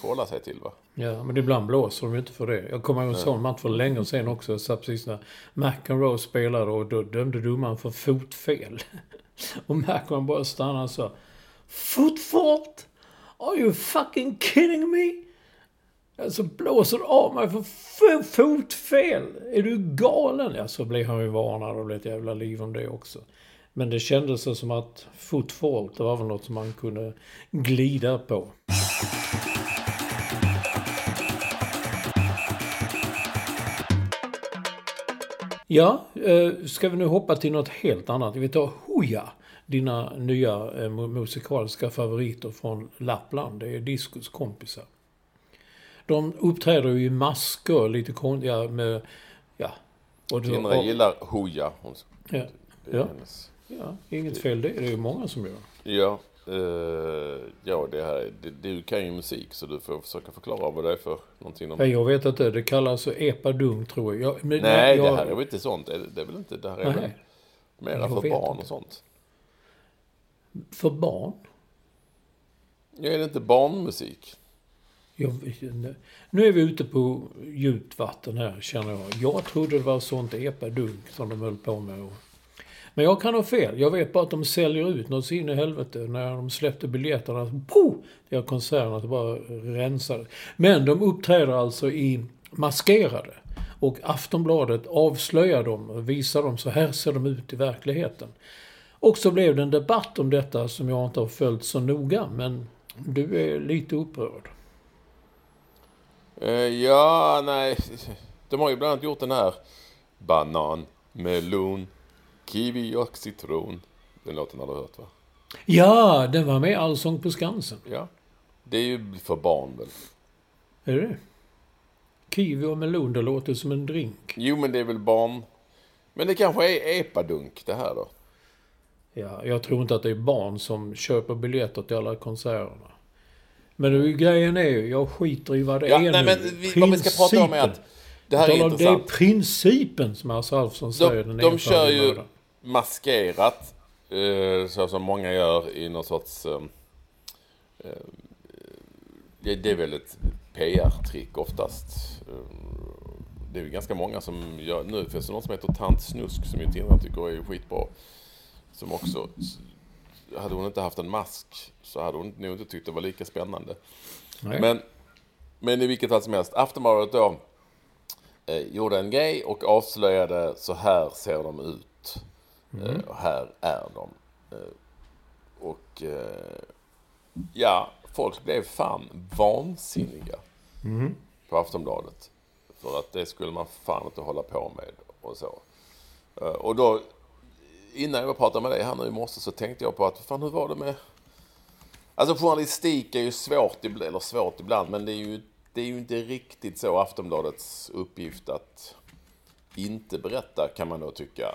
förhålla sig till va?
Ja, men ibland blåser de inte för det. Jag kommer ihåg en sån match för länge sedan också. Så precis när McEnroe spelade och då dömde domaren för fotfel. Och McEnroe bara stannade och sa Footfault? Are you fucking kidding me? Alltså blåser du av mig för fotfel? Är du galen? Ja, så blev han ju varnad och blev ett jävla liv om det också. Men det kändes som att footfault, det var väl något som man kunde glida på. Ja, eh, ska vi nu hoppa till något helt annat? Vi tar Hoja, dina nya eh, musikaliska favoriter från Lappland. Det är Discos kompisar. De uppträder ju i masker, lite konstiga med... Ja.
Och Tindra gillar Hoja. Hon,
ja. Ja. ja, inget fel det. Det är ju många som gör.
Ja, Uh, ja, det här, det, du kan ju musik så du får försöka förklara vad det är för någonting.
Om... Jag vet inte, det kallas epadunk tror jag. jag
men, Nej, jag... det här är väl inte sånt. Det det är väl inte, det här är Nej. väl mera för barn inte. och sånt.
För barn?
Ja, är det inte barnmusik?
Jag, nu är vi ute på djupt vatten här känner jag. Jag trodde det var sånt epadunk som de höll på med. Och men jag kan ha fel. Jag vet bara att de säljer ut något så in i helvete. När de släppte biljetterna, poh! Det konserterna att bara rensade. Men de uppträder alltså i maskerade. Och Aftonbladet avslöjar dem och visar dem, så här ser de ut i verkligheten. Och så blev det en debatt om detta som jag inte har följt så noga, men du är lite upprörd.
Uh, ja, nej. De har ju bland annat gjort den här banan, melon, Kiwi och citron. Den låten har du hört va?
Ja, den var med i Allsång på Skansen.
Ja. Det är ju för barn väl?
Är det Kiwi och melon, det låter som en drink.
Jo, men det är väl barn... Men det kanske är epadunk det här då?
Ja, jag tror inte att det är barn som köper biljetter till alla konserterna. Men nu, grejen är ju, jag skiter i vad det ja, är nej, nu. Men
vi, vad vi ska prata om är att det här är intressant.
Det är principen som Hasse Alfsson säger.
De, de kör ju maskerat, eh, så som många gör i någon sorts... Eh, eh, det är väl ett PR-trick oftast. Det är ju ganska många som gör... Nu finns det någon som heter Tant Snusk som ju Tindra tycker är skitbra. Som också... Hade hon inte haft en mask så hade hon nog inte tyckt det var lika spännande. Nej. Men, men i vilket fall som helst, Aftonbladet då eh, gjorde en grej och avslöjade så här ser de ut. Mm. Eh, och här är de. Eh, och eh, ja, folk blev fan vansinniga mm. på Aftonbladet. För att det skulle man fan inte hålla på med och så. Och då, innan jag pratade med dig här nu i morse så tänkte jag på att, fan hur var det med... Alltså journalistik är ju svårt, eller svårt ibland, men det är ju, det är ju inte riktigt så Aftonbladets uppgift att inte berätta, kan man då tycka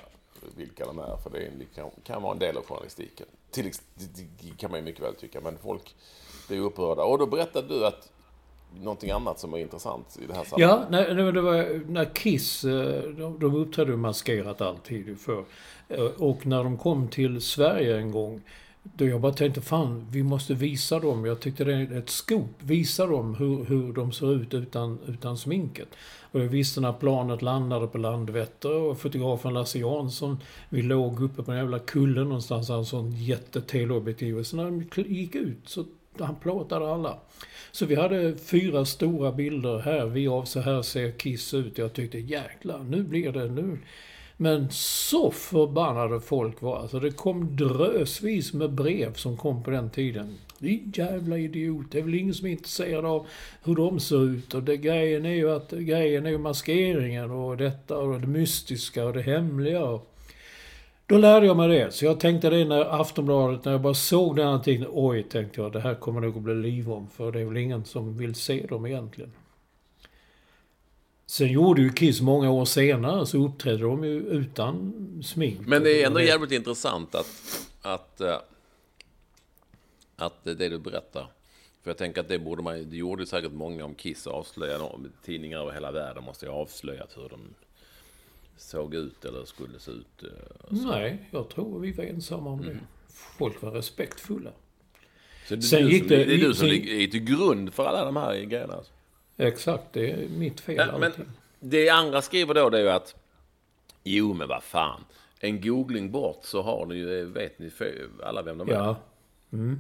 vilka de är. För det kan, kan vara en del av journalistiken. Till, det kan man ju mycket väl tycka. Men folk blir upprörda. Och då berättade du att någonting annat som var intressant i det här
sammanhanget. Ja, när, det var när Kiss, eh, de, de uppträdde maskerat alltid för. Eh, och när de kom till Sverige en gång då jag bara tänkte, fan, vi måste visa dem. Jag tyckte det är ett skop. Visa dem hur, hur de ser ut utan, utan sminket. Och jag visste när planet landade på Landvetter och fotografen Lasse Jansson, vi låg uppe på en jävla kulle någonstans, han sån jätteteleobjektiv. Och så när de gick ut så han plåtade alla. Så vi hade fyra stora bilder här. Vi av så här ser Kiss ut. Jag tyckte jäklar, nu blir det, nu men så förbannade folk var. Alltså det kom drösvis med brev som kom på den tiden. Din jävla idiot. Det är väl ingen som är intresserad av hur de ser ut. Och det, grejen är ju att grejen är ju maskeringen och detta och det mystiska och det hemliga. Då lärde jag mig det. Så jag tänkte det när Aftonbladet, när jag bara såg den artikeln. Oj, tänkte jag, det här kommer nog att bli liv om. För det är väl ingen som vill se dem egentligen. Sen gjorde ju Kiss många år senare, så uppträdde de ju utan smink.
Men det är ändå jävligt intressant att, att, eh, att det du berättar. För jag tänker att det borde man, det gjorde säkert många om Kiss avslöjade, tidningar över hela världen måste ju ha avslöjat hur de såg ut eller skulle se ut. Eh,
Nej, jag tror vi var ensamma om det. Mm. Folk var respektfulla.
Så det, Sen gick det, det är du som är till grund för alla de här grejerna? Alltså.
Exakt, det är mitt fel ja,
men Det andra skriver då det är ju att Jo men vad fan. En googling bort så har ni ju, vet ni alla vem de är. Ja. Mm.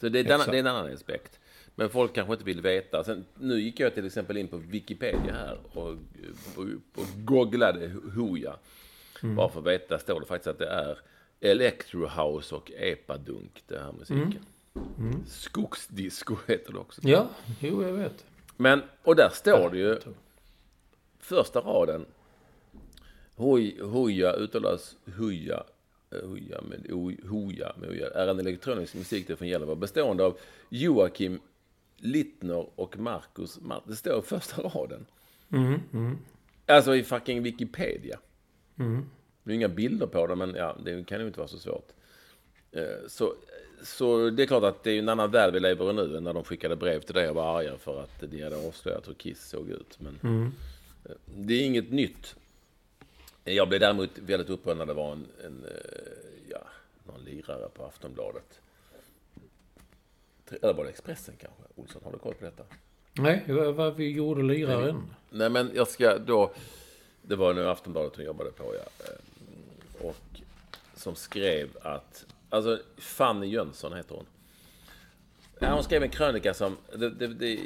Så det är, denna, det är en annan aspekt. Men folk kanske inte vill veta. Sen, nu gick jag till exempel in på Wikipedia här och, och, och googlade Hooja. Mm. Bara för att veta, står det faktiskt att det är Electro House och Epadunk, det här musiken. Skogsdisco heter det också.
Ja, jo jag vet.
Men, och där står det ju, första raden. Hoj, hoja uttalas huja, eh, huja med o, hoja med är en elektronisk musikdel från Gällivare bestående av Joakim Littner och Marcus Mart. Det står i första raden. Alltså i fucking Wikipedia. Det är inga bilder på det, men ja, det kan ju inte vara så svårt. Eh, Så, så det är klart att det är en annan värld vi lever i nu än när de skickade brev till dig och var arga för att de hade avslöjat hur Kiss såg ut. Men eh, det är inget nytt. Jag blev däremot väldigt upprörd när det var en, en eh, ja, någon lirare på Aftonbladet. Eller var det Expressen kanske? Olsson, har du koll på detta?
Nej, vad vi gjorde liraren.
Nej, men jag ska då... Det var nu Aftonbladet hon jobbade på, ja. Eh, Och som skrev att... Alltså, Fanny Jönsson heter hon. Ja, hon skrev en krönika som... Det, det, det,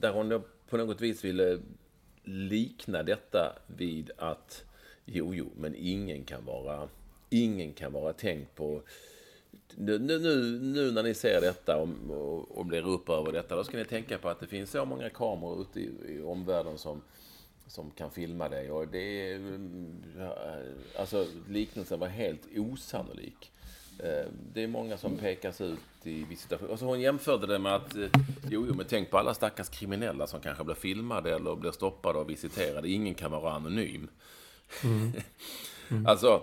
där hon på något vis ville likna detta vid att... Jo, jo, men ingen kan vara... Ingen kan vara tänkt på... Nu, nu, nu, när ni ser detta och, och, blir upprörda över detta, då ska ni tänka på att det finns så många kameror ute i, i omvärlden som, som kan filma dig. Och det är, mm, ja, alltså liknelsen var helt osannolik. Eh, Det är många som pekas ut i visitation. Och så hon jämförde det med att, eh, jo, jo, men tänk på alla stackars kriminella som kanske blir filmade eller blir stoppade och visiterade. Ingen kan vara anonym. alltså,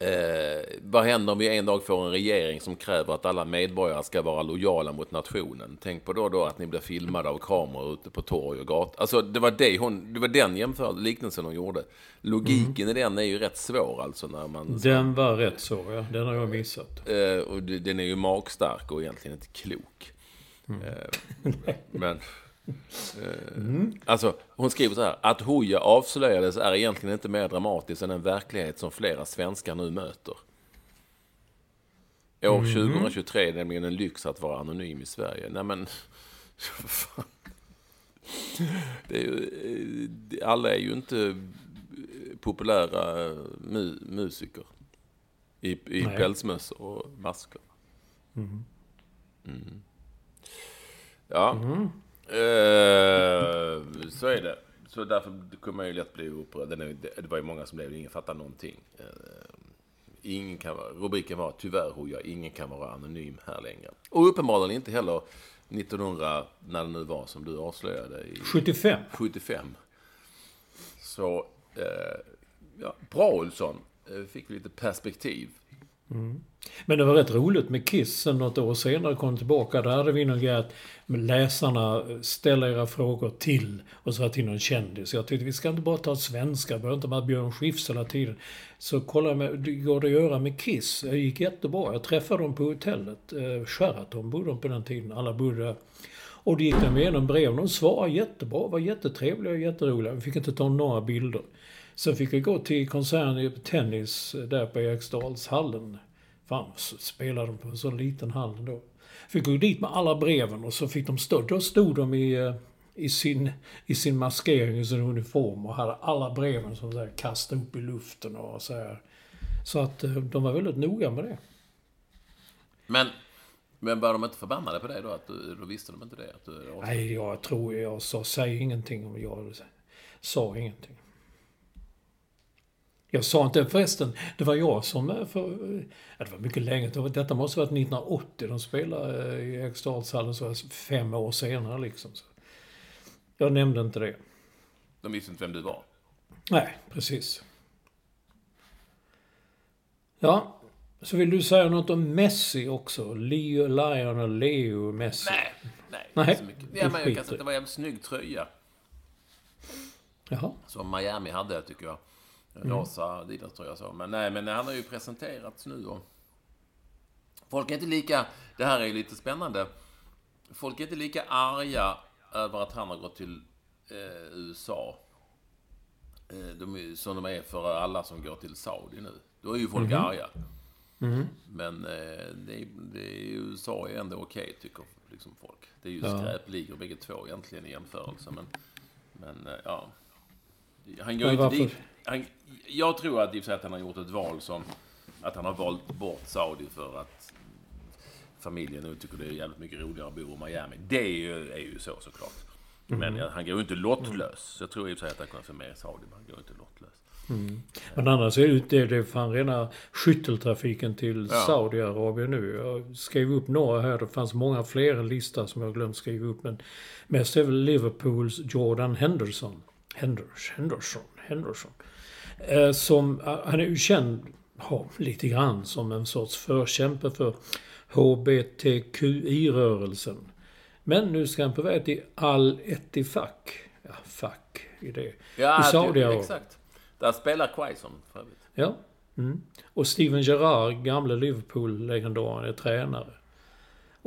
Eh, vad händer om vi en dag får en regering som kräver att alla medborgare ska vara lojala mot nationen? Tänk på då, då att ni blir filmade av kameror ute på torg och gator. Alltså, det var, det hon, det var den jämförelsen, liknelsen hon gjorde. Logiken i den är ju rätt svår alltså när man...
Den var rätt så, ja. Den har jag missat.
Eh, och den är ju magstark och egentligen inte klok. Eh, men... Eh, Alltså, hon skriver så här. Att Hooja avslöjades är egentligen inte mer dramatiskt än en verklighet som flera svenskar nu möter. År 2023 är det nämligen en lyx att vara anonym i Sverige. Nej men... fan. Det är ju, eh, alla är ju inte eh, populära eh, mu, musiker. I, i
Nej.
pälsmössor och masker. Mm. Ja. Eh, så är det. Så därför kommer man ju lätt bli upprörd. Det var ju många som blev ingen fattar någonting. Eh, ingen kan vara, rubriken var tyvärr Hooja, ingen kan vara anonym här längre. Och uppenbarligen inte heller 1900, när det nu var som du avslöjade, i
75.
75. Så, eh, ja, bra Olsson. Fick vi lite perspektiv. Mm.
Men det var rätt roligt med Kiss sen något år senare kom tillbaka. Där hade vi någon grej att läsarna ställer era frågor till och så till någon kändis. Jag tyckte vi ska inte bara ta svenska, behöver inte bara Björn Skifs hela tiden. Så kolla med, går det att göra med Kiss? Det gick jättebra. Jag träffade dem på hotellet. Eh, Sheraton bodde de på den tiden. Alla bodde där. Och då gick de igenom breven. De svarade jättebra, var jättetrevliga och jätteroliga. Vi fick inte ta några bilder. Sen fick vi gå till konserten i tennis eh, där på Eriksdalshallen. Fan, så spelade de på en så liten hall då. Fick gå dit med alla breven och så fick de stå. Då stod de i, eh, i, sin, i sin maskering, i sin uniform och hade alla breven som så här kastade upp i luften och så här. Så att eh, de var väldigt noga med det.
Men, men var de inte förbannade på dig då? Att du, då visste de inte det? Att du,
Nej, jag tror jag sa, säg ingenting om jag sa ingenting. Jag sa inte, förresten, det var jag som, eh, för, ja, det var mycket länge, detta måste ha varit 1980 de spelade eh, i Eriksdalshallen, så fem år senare liksom. Så. Jag nämnde inte det.
De visste inte vem du var.
Nej, precis. Ja, så vill du säga något om Messi också? Leo, Lionel, Leo, Messi?
Nej, nej,
Nej,
inte så mycket. Ja, men jag kan säga att det var en jävligt snygg tröja.
Jaha.
Som Miami hade, tycker jag. En rosa Adidas-tröja så. Men nej, men han har ju presenterats nu och... Folk är inte lika... Det här är ju lite spännande. Folk är inte lika arga över att han har gått till eh, USA. Eh, de, är- som de är för alla som går till Saudi nu. Då är ju folk arga. Men eh, det, är- det är, USA är ändå okej, tycker liksom folk. Det är ju
Ja.
skräpligor bägge två egentligen i jämförelse. Men, men eh, ja. Han går ju inte dit. Han, jag tror att, i att han har gjort ett val som, att han har valt bort Saudi för att familjen nu tycker det är jävligt mycket roligare att bo i Miami. Det är ju, är ju så såklart. Men ja, han går ju inte lottlös. Jag tror i och för sig att han kommer få med Saudi, men han går inte lottlös.
Men annars är det, det, det är fan rena skytteltrafiken till
Ja.
Saudiarabien nu. Jag skrev upp några här. Det fanns många fler listor som jag glömt skriva upp. Men mest är väl Liverpools Jordan Henderson. Henders, Henderson, Henderson. Eh, som, eh, han är ju känd, ja, lite grann som en sorts förkämpe för HBTQI-rörelsen. Men nu ska han på väg till Al-Ettifaq. Ja, fuck i det.
Ja,
I Saudiarabien.
exakt. Där spelar Quaison för övrigt.
Ja. Mm. Och Steven Gerrard, gamle Liverpool-legendaren, är tränare.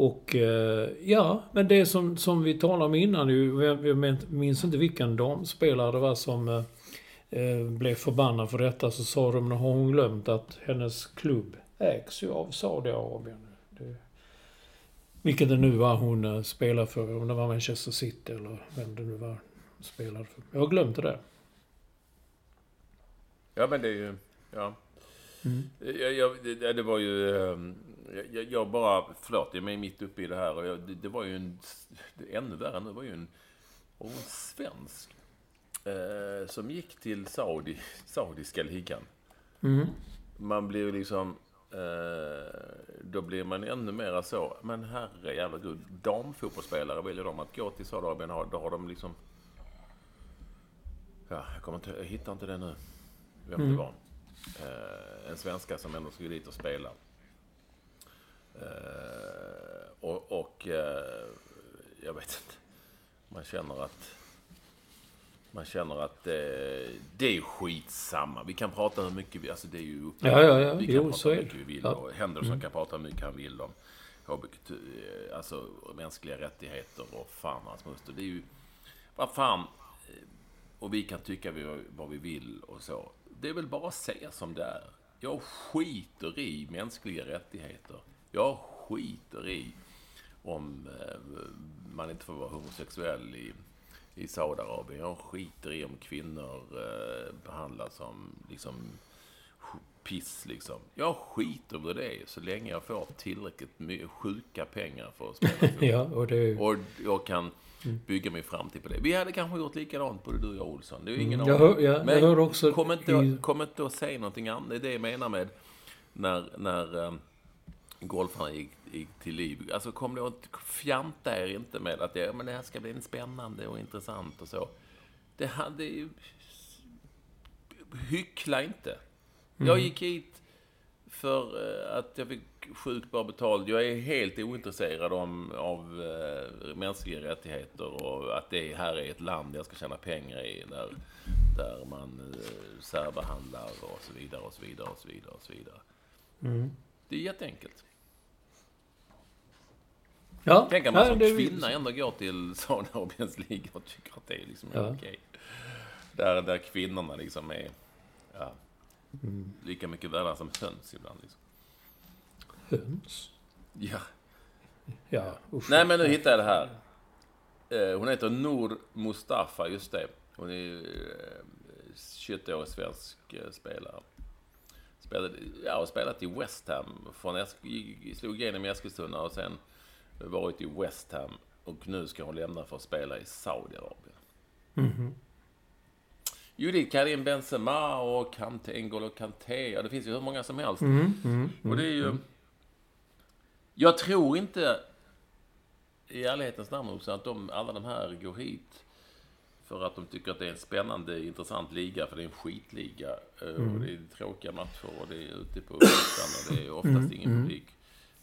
Och eh, ja, men det som, som vi talade om innan jag, minns inte vilken damspelare det var som eh, eh, blev förbannad för detta. Så sa de, nu har hon glömt att hennes klubb ägs ju av Saudiarabien. Det, vilket det nu var hon spelade för, om det var Manchester City eller vem det nu var spelade för. Jag har glömt det där.
Ja, men det är ju... Ja. Jag, jag, det, det var ju... Jag, jag bara... Förlåt, jag är mitt uppe i det här. Och jag, det, det var ju en... Det ännu värre nu var ju en... En svensk. Eh, som gick till Saudi, saudiska ligan.
Mm.
Man blir ju liksom... Eh, då blir man ännu mera så. Men herre jävla gud. Damfotbollsspelare väljer de att gå till Saudiarabien. Då har de liksom... Ja, jag, kommer inte, jag hittar inte det nu. Vem det var. Eh, en svenska som ändå skulle dit och spela. Eh, och och eh, jag vet inte. Man känner att... Man känner att eh, det är skitsamma. Vi kan prata hur mycket vi... Alltså det är ju upp
Ja, ja, ja.
Vi kan
Jo,
prata hur mycket vi vill.
Ja.
Och Henderson kan prata hur mycket han vill om eh, alltså mänskliga rättigheter och fan hans moster. Det är ju... Vad fan... Och vi kan tycka vad vi vill och så. Det är väl bara att säga som det är. Jag skiter i mänskliga rättigheter. Jag skiter i om eh, man inte får vara homosexuell i, i Saudiarabien. Jag skiter i om kvinnor eh, behandlas som liksom piss liksom. Jag skiter i det så länge jag får tillräckligt mycket sjuka pengar för att spela.
Ja, och det...
Och jag kan bygga min framtid på det. Vi hade kanske gjort likadant, både du och jag, Olsson. Det är ingen
Mm, Jag
aning.
hör- ja, jag
Men
hörde också
kom inte,
i-
kom inte att säga någonting annat. Det är det jag menar med när, när um, golfarna gick, gick till liv. Alltså kom då inte, fjanta er inte med att det, men det här ska bli spännande och intressant och så. Det hade ju... Hyckla inte. Jag gick hit för eh, att jag fick sjukt bra betalt. Jag är helt ointresserad om, av eh, mänskliga rättigheter och att det här är ett land jag ska tjäna pengar i. Där, där man eh, särbehandlar och så vidare och så vidare och så vidare och så vidare. Det är jätteenkelt.
Ja,
Tänk att man
ja,
som
det-
kvinna ändå går till Saudiarabiens liga och tycker att det är liksom
Ja.
okej. Där, där kvinnorna liksom är ja,
Mm.
lika mycket värda som höns ibland. Liksom.
Höns?
Ja.
Ja, usch.
Nej, men nu hittar jag det här. Eh, Hon heter Nour Mustafa, just det. Hon är eh, 21-årig svensk eh, spelare. Spelade, ja, har spelat i West Ham. Från slog igenom i Eskilstuna och sen varit i West Ham. Och nu ska hon lämna för att spela i Saudiarabien. Jo, det är Karim Benzema och Kanté, N'Golo Kanté. Ja, det finns ju hur många som helst. och det är ju... Jag tror inte i ärlighetens namn också att de, alla de här går hit för att de tycker att det är en spännande, intressant liga, för det är en skitliga. eh, Och det är tråkiga matcher och det är ute på ytan och det är oftast ingen publik.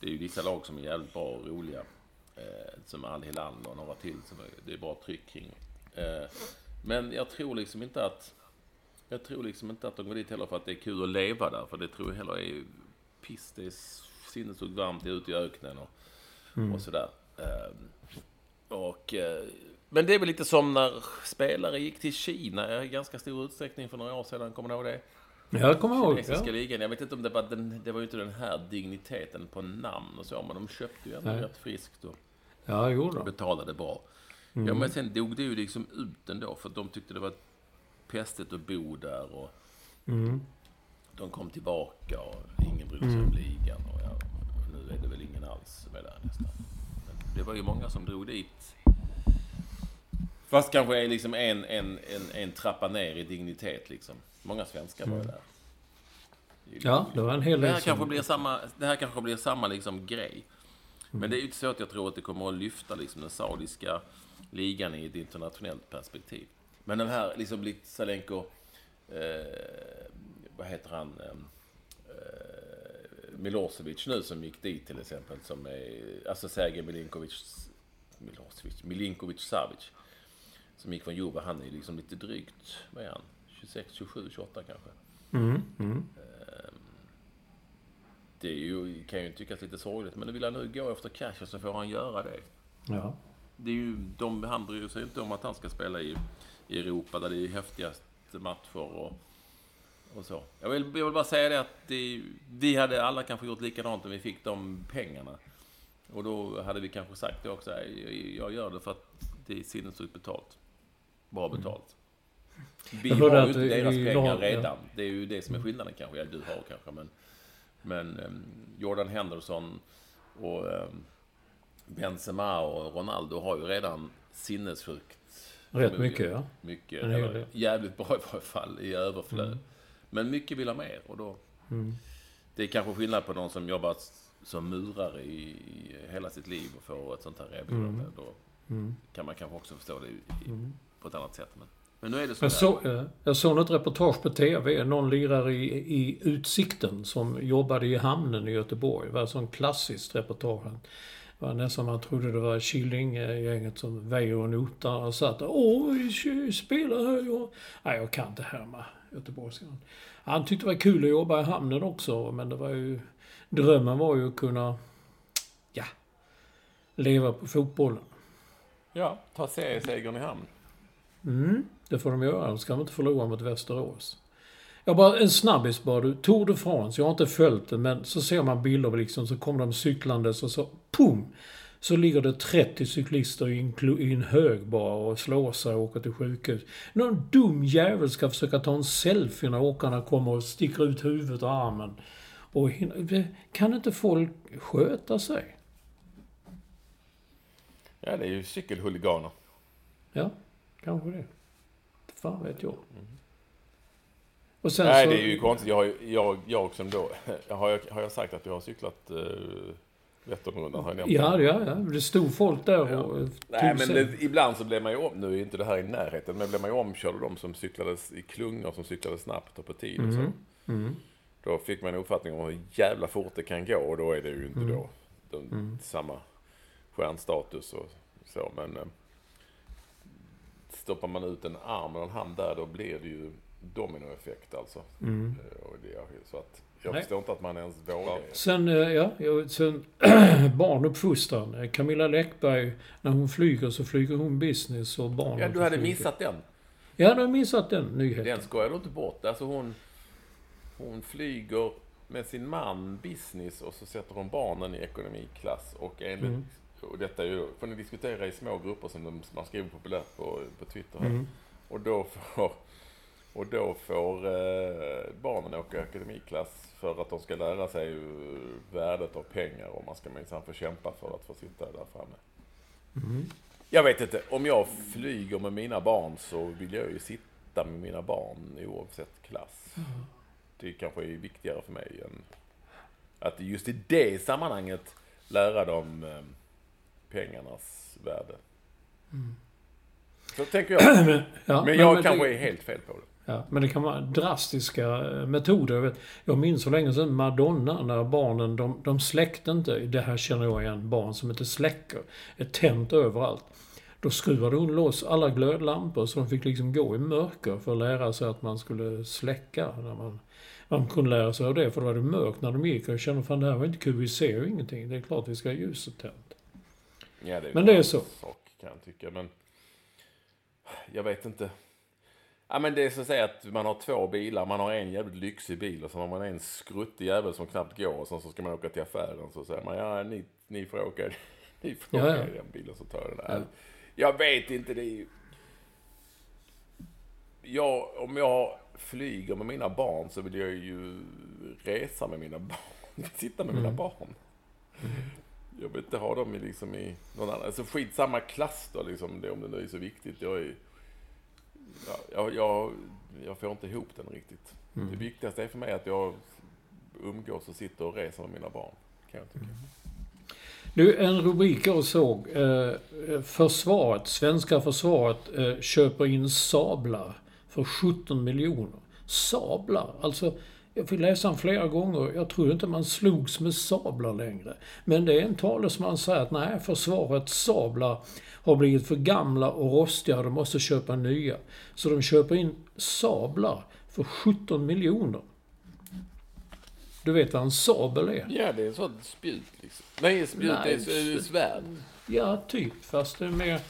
Det är ju vissa lag som är jävligt bra och roliga. Eh, som Al Hilal och några till. Som det är bra tryck kring. Eh, men jag tror liksom inte att... Jag tror liksom inte att de går dit heller för att det är kul att leva där. För det tror jag heller är piss. Det är sinnessjukt varmt, det är ute i öknen och, och sådär. Eh, och, eh, men det är väl lite som när spelare gick till Kina i ganska stor utsträckning för några år sedan. Kommer du ihåg det?
Jag kommer ihåg.
Kinesiska
Ja.
ligan. Jag vet inte om det var den, det var ju inte den här digniteten på namn och så, men de köpte ju ändå rätt friskt och
Ja, jo då.
betalade bra. Ja, men sen dog det ju liksom ut ändå, för de tyckte det var pestigt att bo där och...
de kom tillbaka och ingen brydde sig om ligan. Och ja, nu är det väl ingen alls som är där nästan. Men det var ju många som drog dit. Fast kanske är liksom en, en, en, en trappa ner i dignitet liksom. Många svenskar var ju där.
Ja, det var en hel
Det
del
här kanske blir samma, det här kanske blir samma liksom grej. Men det är ju inte så att jag tror att det kommer att lyfta liksom den saudiska ligan i ett internationellt perspektiv. Men den här liksom Litsalenko, eh, vad heter han, eh, Milosevic nu som gick dit till exempel, som är, alltså Sergej Milinkovic, Milosevic, Milinkovic Savic, som gick från Juve, han är liksom lite drygt, vad är han, 26, 27, 28 kanske.
Mm, mm.
Det är ju, kan ju tyckas lite sorgligt, men vill han nu gå efter cash så får han göra det.
Ja.
det är ju, de, han bryr sig inte om att han ska spela i, i Europa där det är häftigast matcher och, och så. Jag vill, jag vill bara säga det att det, vi hade alla kanske gjort likadant om vi fick de pengarna. Och då hade vi kanske sagt det också, jag, jag gör det för att det är sinnessjukt betalt. Bra betalt. Vi har ju inte deras pengar
ja.
redan. Det är ju det som är skillnaden kanske. Ja, du har kanske, men... Men um, Jordan Henderson och um, Benzema och Ronaldo har ju redan sinnessjukt
Rätt mycket, ja.
mycket,
del.
jävligt bra i varje fall, i överflöd. Men mycket vill ha mer och då... Det är kanske skillnad på någon som jobbat som murare i, i hela sitt liv och får ett sånt här erbjudande. Då kan man kanske också förstå det i, i, på ett annat sätt. Men, men nu är det så
Jag, så, eh, jag såg något reportage på TV. Någon lirare i, i Utsikten som jobbade i hamnen i Göteborg. Det var ett sånt klassiskt reportage. Det var nästan man trodde det var Killinggänget som väjer och notar och satt där. Åh, vi spelar här. Jag... Nej, jag kan inte härma göteborgska. Han tyckte det var kul att jobba i hamnen också, men det var ju... Drömmen var ju att kunna... Ja. Leva på fotbollen.
Ja, ta seriesegern i hamn.
Mm, det får de göra. De ska inte förlora mot Västerås. Jag bara, en snabbis bara du. Tour de France, jag har inte följt det, men så ser man bilder liksom, så kommer de cyklandes och så pum! Så ligger det 30 cyklister i en, i en hög bara och slår sig och åker till sjukhus. Någon dum jävel ska försöka ta en selfie när åkarna kommer och sticker ut huvudet och armen. Och kan inte folk sköta sig?
Ja, det är ju cykelhuliganer.
Ja, kanske det. Fan vet jag. Och sen
Nej,
så,
det är ju konstigt. Jag, har jag, jag som då... Har jag, har jag sagt att jag har cyklat uh, Vätternrundan? Har jag nämnt
Ja,
det?
ja, ja. Det stod folk där och eh,
Nej, men det, ibland så blir man ju om... Nu är inte det här i närheten, men blir man ju omkörd av de som cyklades i klungor, som cyklade snabbt och på tid och så.
Mm.
Då fick man en uppfattning om hur jävla fort det kan gå och då är det ju inte
Mm.
då de, samma stjärnstatus och så. Men eh, stoppar man ut en arm och en hand där då blir det ju dominoeffekt alltså.
Mm.
Eh, Och det, så att jag
Nej.
förstår inte att man ens vågar.
Sen, eh, ja, sen barnuppfostran. Eh, Camilla Läckberg, när hon flyger så flyger hon business och barnen
Ja, du hade
flyga.
missat den.
Ja, du har missat den nyheten.
Den skojar du inte bort. Alltså hon, hon flyger med sin man business och så sätter hon barnen i ekonomiklass. Och, enligt,
Mm.
Och detta är ju, får ni diskutera i små grupper som de, man skriver populärt på, på Twitter.
Mm.
Och då får, och då får eh, barnen åka ekonomiklass för att de ska lära sig värdet av pengar och man ska minsann få kämpa för att få sitta där framme.
Mm.
Jag vet inte, om jag flyger med mina barn så vill jag ju sitta med mina barn oavsett klass. Det kanske är viktigare för mig än att just i det sammanhanget lära dem eh, pengarnas värde. Så tänker jag.
Men, ja,
Men jag
men
kanske
det,
är helt fel på det.
ja, men det kan vara drastiska eh, metoder. Jag, vet, jag minns så länge sedan Madonna, när barnen, de, de släckte inte. Det här känner jag igen. Barn som inte släcker. Är tänt överallt. Då skruvade hon loss alla glödlampor så de fick liksom gå i mörker för att lära sig att man skulle släcka. När man, man kunde lära sig av det, för då var det mörkt när de gick. Och jag kände, fan det här var inte kul, vi ser ju ingenting. Det är klart vi ska ha ljuset tänt.
Ja, det är
Men det är
en
så.
Sak, kan jag tycka. Men jag vet inte. Ja, men det är så att säga att man har två bilar. Man har en jävligt lyxig bil och så har man en skruttig jävel som knappt går. Och sen så ska man åka till affären. Så säger man, ja ni, ni får åka, ni får
Ja,
åka
ja.
i den bilen så tar jag den där. Jag vet inte, det är ju... Jag, om jag flyger med mina barn så vill jag ju resa med mina barn. Sitta med mina barn. Jag vill inte ha dem i, liksom i någon annan, alltså skitsamma klass då liksom, det, om det nu är så viktigt. Jag är, ja, jag, jag, jag får inte ihop den riktigt. Det viktigaste är för mig att jag umgås och sitter och reser med mina barn. Kan jag tycka.
Nu, en rubrik jag såg. Eh, försvaret, svenska försvaret eh, köper in sablar för 17 miljoner. Sablar? Alltså, jag fick läsa den flera gånger. Jag tror inte man slogs med sablar längre. Men det är en talesman som säger att nej, försvarets sablar har blivit för gamla och rostiga. De måste köpa nya. Så de köper in sablar för 17 miljoner. Du vet vad en sabel är?
Ja, det är en sån spjut liksom. Nej, spjut,
Nej,
är ett svärd.
Ja, typ. Fast det är mer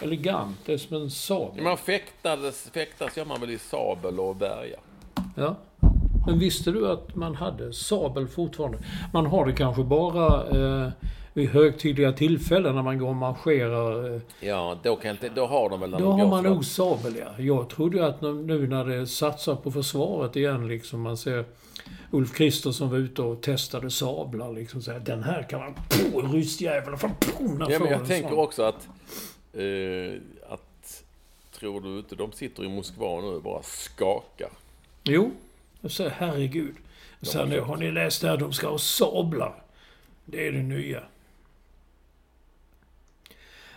elegant. Det är som en
Ja,
sabel.
Man fäktades, fäktas gör man väl i sabel och berga.
Ja. Men visste du att man hade sabel fortfarande? Man har det kanske bara eh, vid högtidliga tillfällen när man går och marscherar. Eh,
Ja, då, kan inte, då har de väl när
då har man nog sabel, ja. Jag trodde ju att nu när det satsar på försvaret igen, liksom man ser Ulf Kristersson var ute och testade sablar, liksom så här, Den här kan man... Ryssjävel! Fan,
Ja, men jag tänker
sån?
också att... Eh, att... Tror du inte de sitter i Moskva nu och bara skakar?
Jo, jag säger herregud. Jag säger, nu, har ni läst det här? De ska ha sablar. Det är det nya.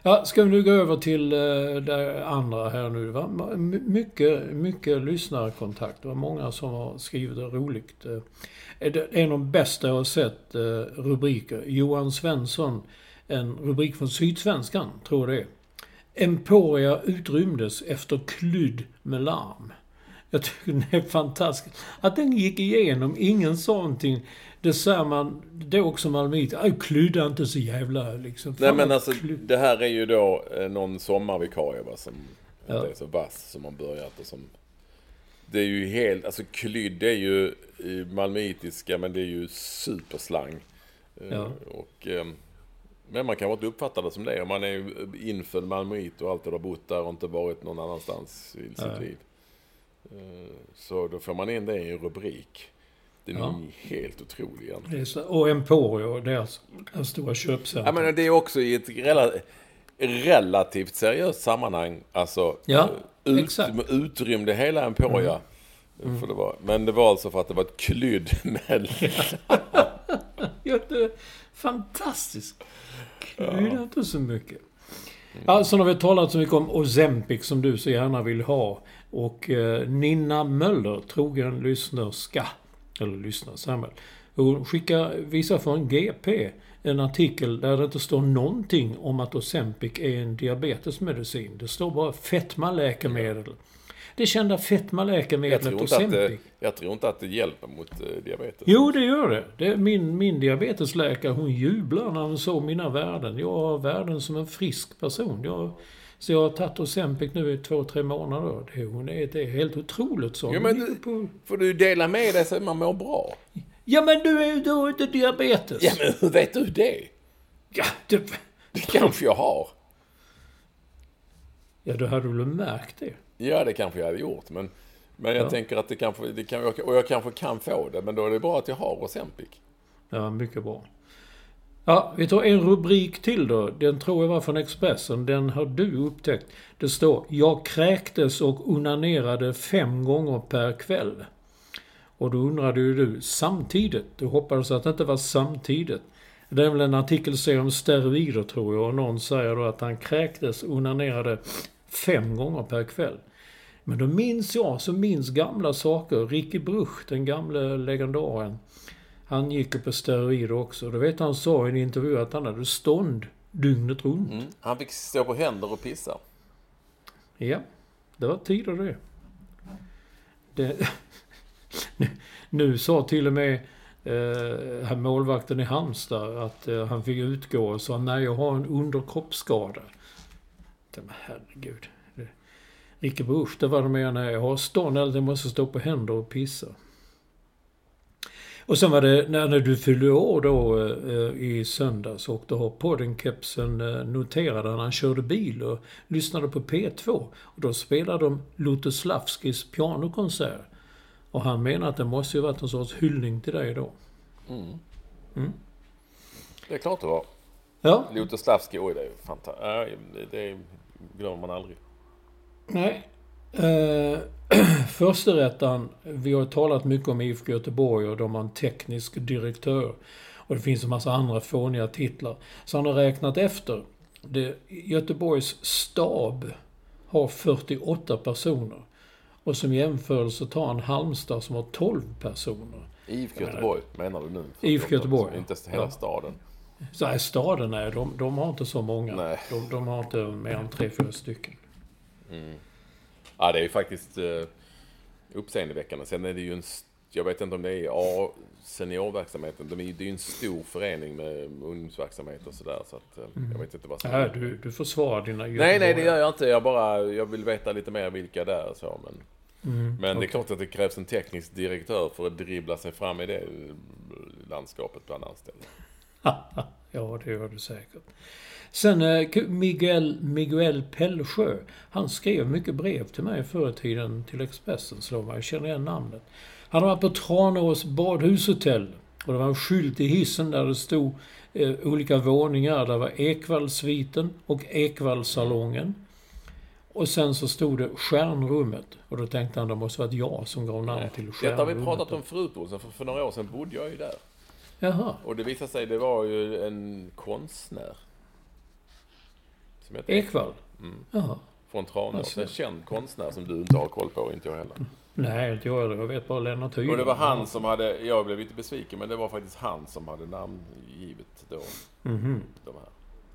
Ja, ska vi nu gå över till eh, det andra här nu. Va? M- Mycket, mycket lyssnarkontakt. Det var många som har skrivit det roligt. Eh, är det En av de bästa jag har sett eh, rubriker. Johan Svensson, en rubrik från Sydsvenskan, tror jag det. Emporia utrymdes efter klydd med larm. Jag tycker den är fantastisk. Att den gick igenom, ingen sa någonting. Det säger man, också malmöit. Aj, klydda inte så jävla liksom.
Nej men alltså, det här är ju då eh, någon sommarvikarie va, som
Ja.
inte är så vass som har börjat och som... Det är ju helt, alltså klydd är ju malmöitiska men det är ju superslang. Eh,
Ja.
Och, eh, men man kan inte uppfatta det som det. Om man är infödd malmöit och alltid har bott där och inte varit någon annanstans i sitt
Nej.
liv. Eh, Så då får man in det i en rubrik. Den
Ja.
är helt otrolig egentligen.
Det är så, och Emporio, deras, deras stora köpcentrum.
Ja, men det är också i ett rela relativt seriöst sammanhang. Alltså,
Ja,
ut,
exakt. Mm.
utrymde hela Emporia. För det var, men det var alltså för att det var ett klydd med...
Ja, det är fantastiskt. Krydda inte så mycket. Ja, sen har vi talat så mycket om Ozempic som du så gärna vill ha. Och eh, Ninna Möller, trogen lyssnerska, eller lyssnare, Samuel. Hon skickar, visar från GP en artikel där det inte står någonting om att Ozempic är en diabetesmedicin. Det står bara fetmaläkemedel. Det kända fetmaläkemedlet Ozempic.
jag tror inte att det hjälper mot eh, diabetes.
Jo, det gör det. det är min, min diabetesläkare, hon jublar när hon såg mina värden. Jag har värden som en frisk person. Jag, så jag har tagit Ozempic nu i två, tre månader. Det, hon är, det är helt otroligt så.
Jo, men du-
på,
Får du dela med dig så att man mår bra?
ja, men du är ju då inte diabetes.
Ja, men hur vet du det?
Ja, det,
Det kanske jag har.
ja, då hade du väl märkt det.
Ja, det kanske jag hade gjort. Men, men jag
Ja.
tänker att det kanske, det kan, och jag kanske kan få det. Men då är det bra att jag har Ozempic.
Ja, mycket bra. Ja, vi tar en rubrik till då. Den tror jag var från Expressen. Den har du upptäckt. Det står Jag kräktes och onanerade fem gånger per kväll. Och då undrade ju du samtidigt. Du hoppades att det inte var samtidigt. Det är väl en artikelserie om steroider tror jag. Och någon säger då att han kräktes och onanerade fem gånger per kväll. Men då minns jag, så minns gamla saker. Ricky Bruch, den gamle legendaren. Han gick ju på steroider också. Du vet han sa i en intervju att han hade stånd dygnet runt.
Mm. Han fick stå på händer och pissa.
Ja, det var tider det. det nu, sa till och med eh, målvakten i Halmstad att eh, han fick utgå och sa nej jag har en underkroppsskada. Men herregud. Det, Ricky Bruch, det var det med när jag har stånd eller jag måste stå på händer och pissa. Och sen var det när, du fyllde år då eh, i söndags och då har podden-kepsen eh, noterade när han körde bil och lyssnade på P2. Och då spelade de Lutoslavskis pianokonsert. Och han menar att det måste ju varit en sorts hyllning till dig då.
Det är klart det var.
Ja,
Lutoslavski, oj det är fantastiskt. Det glömmer man aldrig.
nej. Eh, Försterättaren, vi har talat mycket om IFK Göteborg och de har en teknisk direktör. Och det finns en massa andra fåniga titlar. Så han har räknat efter. Det, Göteborgs stab har 48 personer. Och som jämförelse tar han Halmstad som har 12 personer.
IFK Göteborg menar du nu?
IFK Göteborg,
Inte hela
ja.
staden.
Så här, staden är, de, de har inte så många.
Nej.
De, de har inte mer än tre, fyra stycken.
Ja, det är ju faktiskt uh, uppseendeväckande. Sen är det ju en... Jag vet inte om det är A seniorverksamheten. Det är ju en stor förening med ungdomsverksamhet och sådär. Så att eh, jag vet inte vad som...
Nej, du, du försvarar dina
Nej, nej, det gör jag inte. Jag bara... Jag vill veta lite mer vilka det är så. Men,
Mm,
men det är klart att det krävs en teknisk direktör för att dribbla sig fram i det landskapet bland anställda.
ja, det gör du säkert. Sen eh, Miguel, Miguel Pellsjö. Han skrev mycket brev till mig förr i tiden till Expressen, slår mig. Jag känner igen namnet. Han har varit på Tranås badhushotell. Och det var en skylt i hissen där det stod eh, olika våningar. Där var Ekvallsviten och Ekvallsalongen. Och sen så stod det Stjärnrummet. Och då tänkte han det måste varit jag som gav namn till
Detta
Stjärnrummet.
har vi pratat om förut Olsson, för, för några år sedan bodde jag ju där.
Jaha.
Och det visade sig, det var ju en konstnär. Som heter
Ekvall?
Mm.
Jaha.
Från Tranås.
Alltså.
En känd konstnär som du inte har koll på, inte jag heller.
Nej, inte jag heller. Jag vet bara Lennart Hyland.
Och det var han som hade, jag blev lite besviken, men det var faktiskt han som hade namngivit då
Mhm.
de här.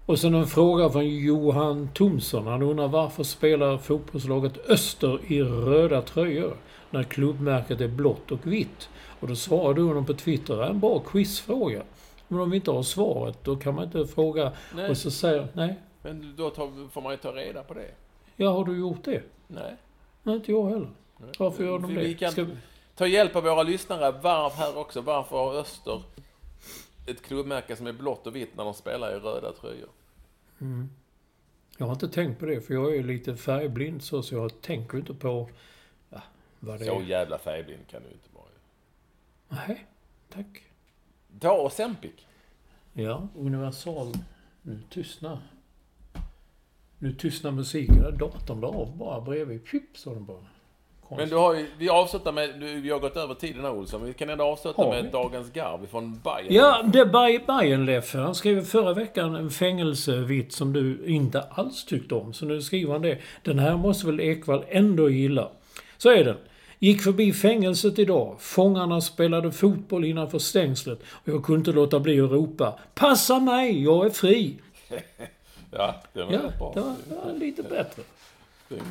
Och sen en fråga från Johan Thomsson. Han undrar varför spelar fotbollslaget Öster i röda tröjor när klubbmärket är blått och vitt? Och då svarar du honom på Twitter. En bra quizfråga. Men om vi inte har svaret, då kan man inte fråga.
Nej.
Och så säger nej.
Men då tar, får man ju ta reda på det.
Ja, har du gjort det?
Nej.
Nej, inte jag heller. Varför gör de
Vi-
det?
Vi kan
Ska
ta hjälp av våra lyssnare varv här också. Varför har Öster ett klubbmärke som är blått och vitt när de spelar i röda tröjor?
Jag har inte tänkt på det, för jag är lite färgblind så, så jag tänker inte på ja, vad det
Så
är.
jävla färgblind kan du inte vara.
Nej, tack.
Ta Ozempic.
Ja, Universal. Nu tystnar. Nu tystnar musiken. Där Datorn la av bara bredvid. Pjup, sa den bara.
Men
Konstigt.
du har ju, vi avslutar med, du, vi har gått över tiden här Olsson, men vi kan ändå avsluta med dagens garv från Bayern.
Ja, det är Bay- Bajenleffe. Han skrev förra veckan en fängelsevits som du inte alls tyckte om. Så nu skriver han det. Den här måste väl Ekvall ändå gilla. Så är den. Gick förbi fängelset idag. Fångarna spelade fotboll innanför stängslet. Och jag kunde inte låta bli att ropa Passa mig, jag är fri!
Ja, det var
Ja,
bra.
det var, det var lite bättre.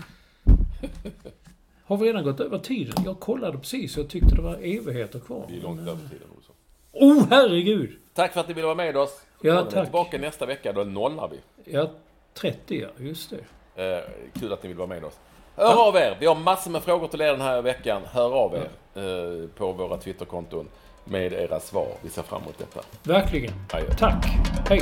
Har vi redan gått över tiden? Jag kollade precis. Jag tyckte det var evigheter kvar.
Vi är långt över tiden Olsson.
Oh, herregud!
Tack för att ni ville vara med oss.
Ja,
Vi är
tack.
tillbaka nästa vecka, då nollar vi.
Ja, 30 ja. Just det.
Eh, kul att ni vill vara med oss. Hör av er! Vi har massor med frågor till er den här veckan. Hör av er eh, på våra Twitterkonton med era svar. Vi ser fram emot detta.
Verkligen.
Adjö.
Tack. Hej.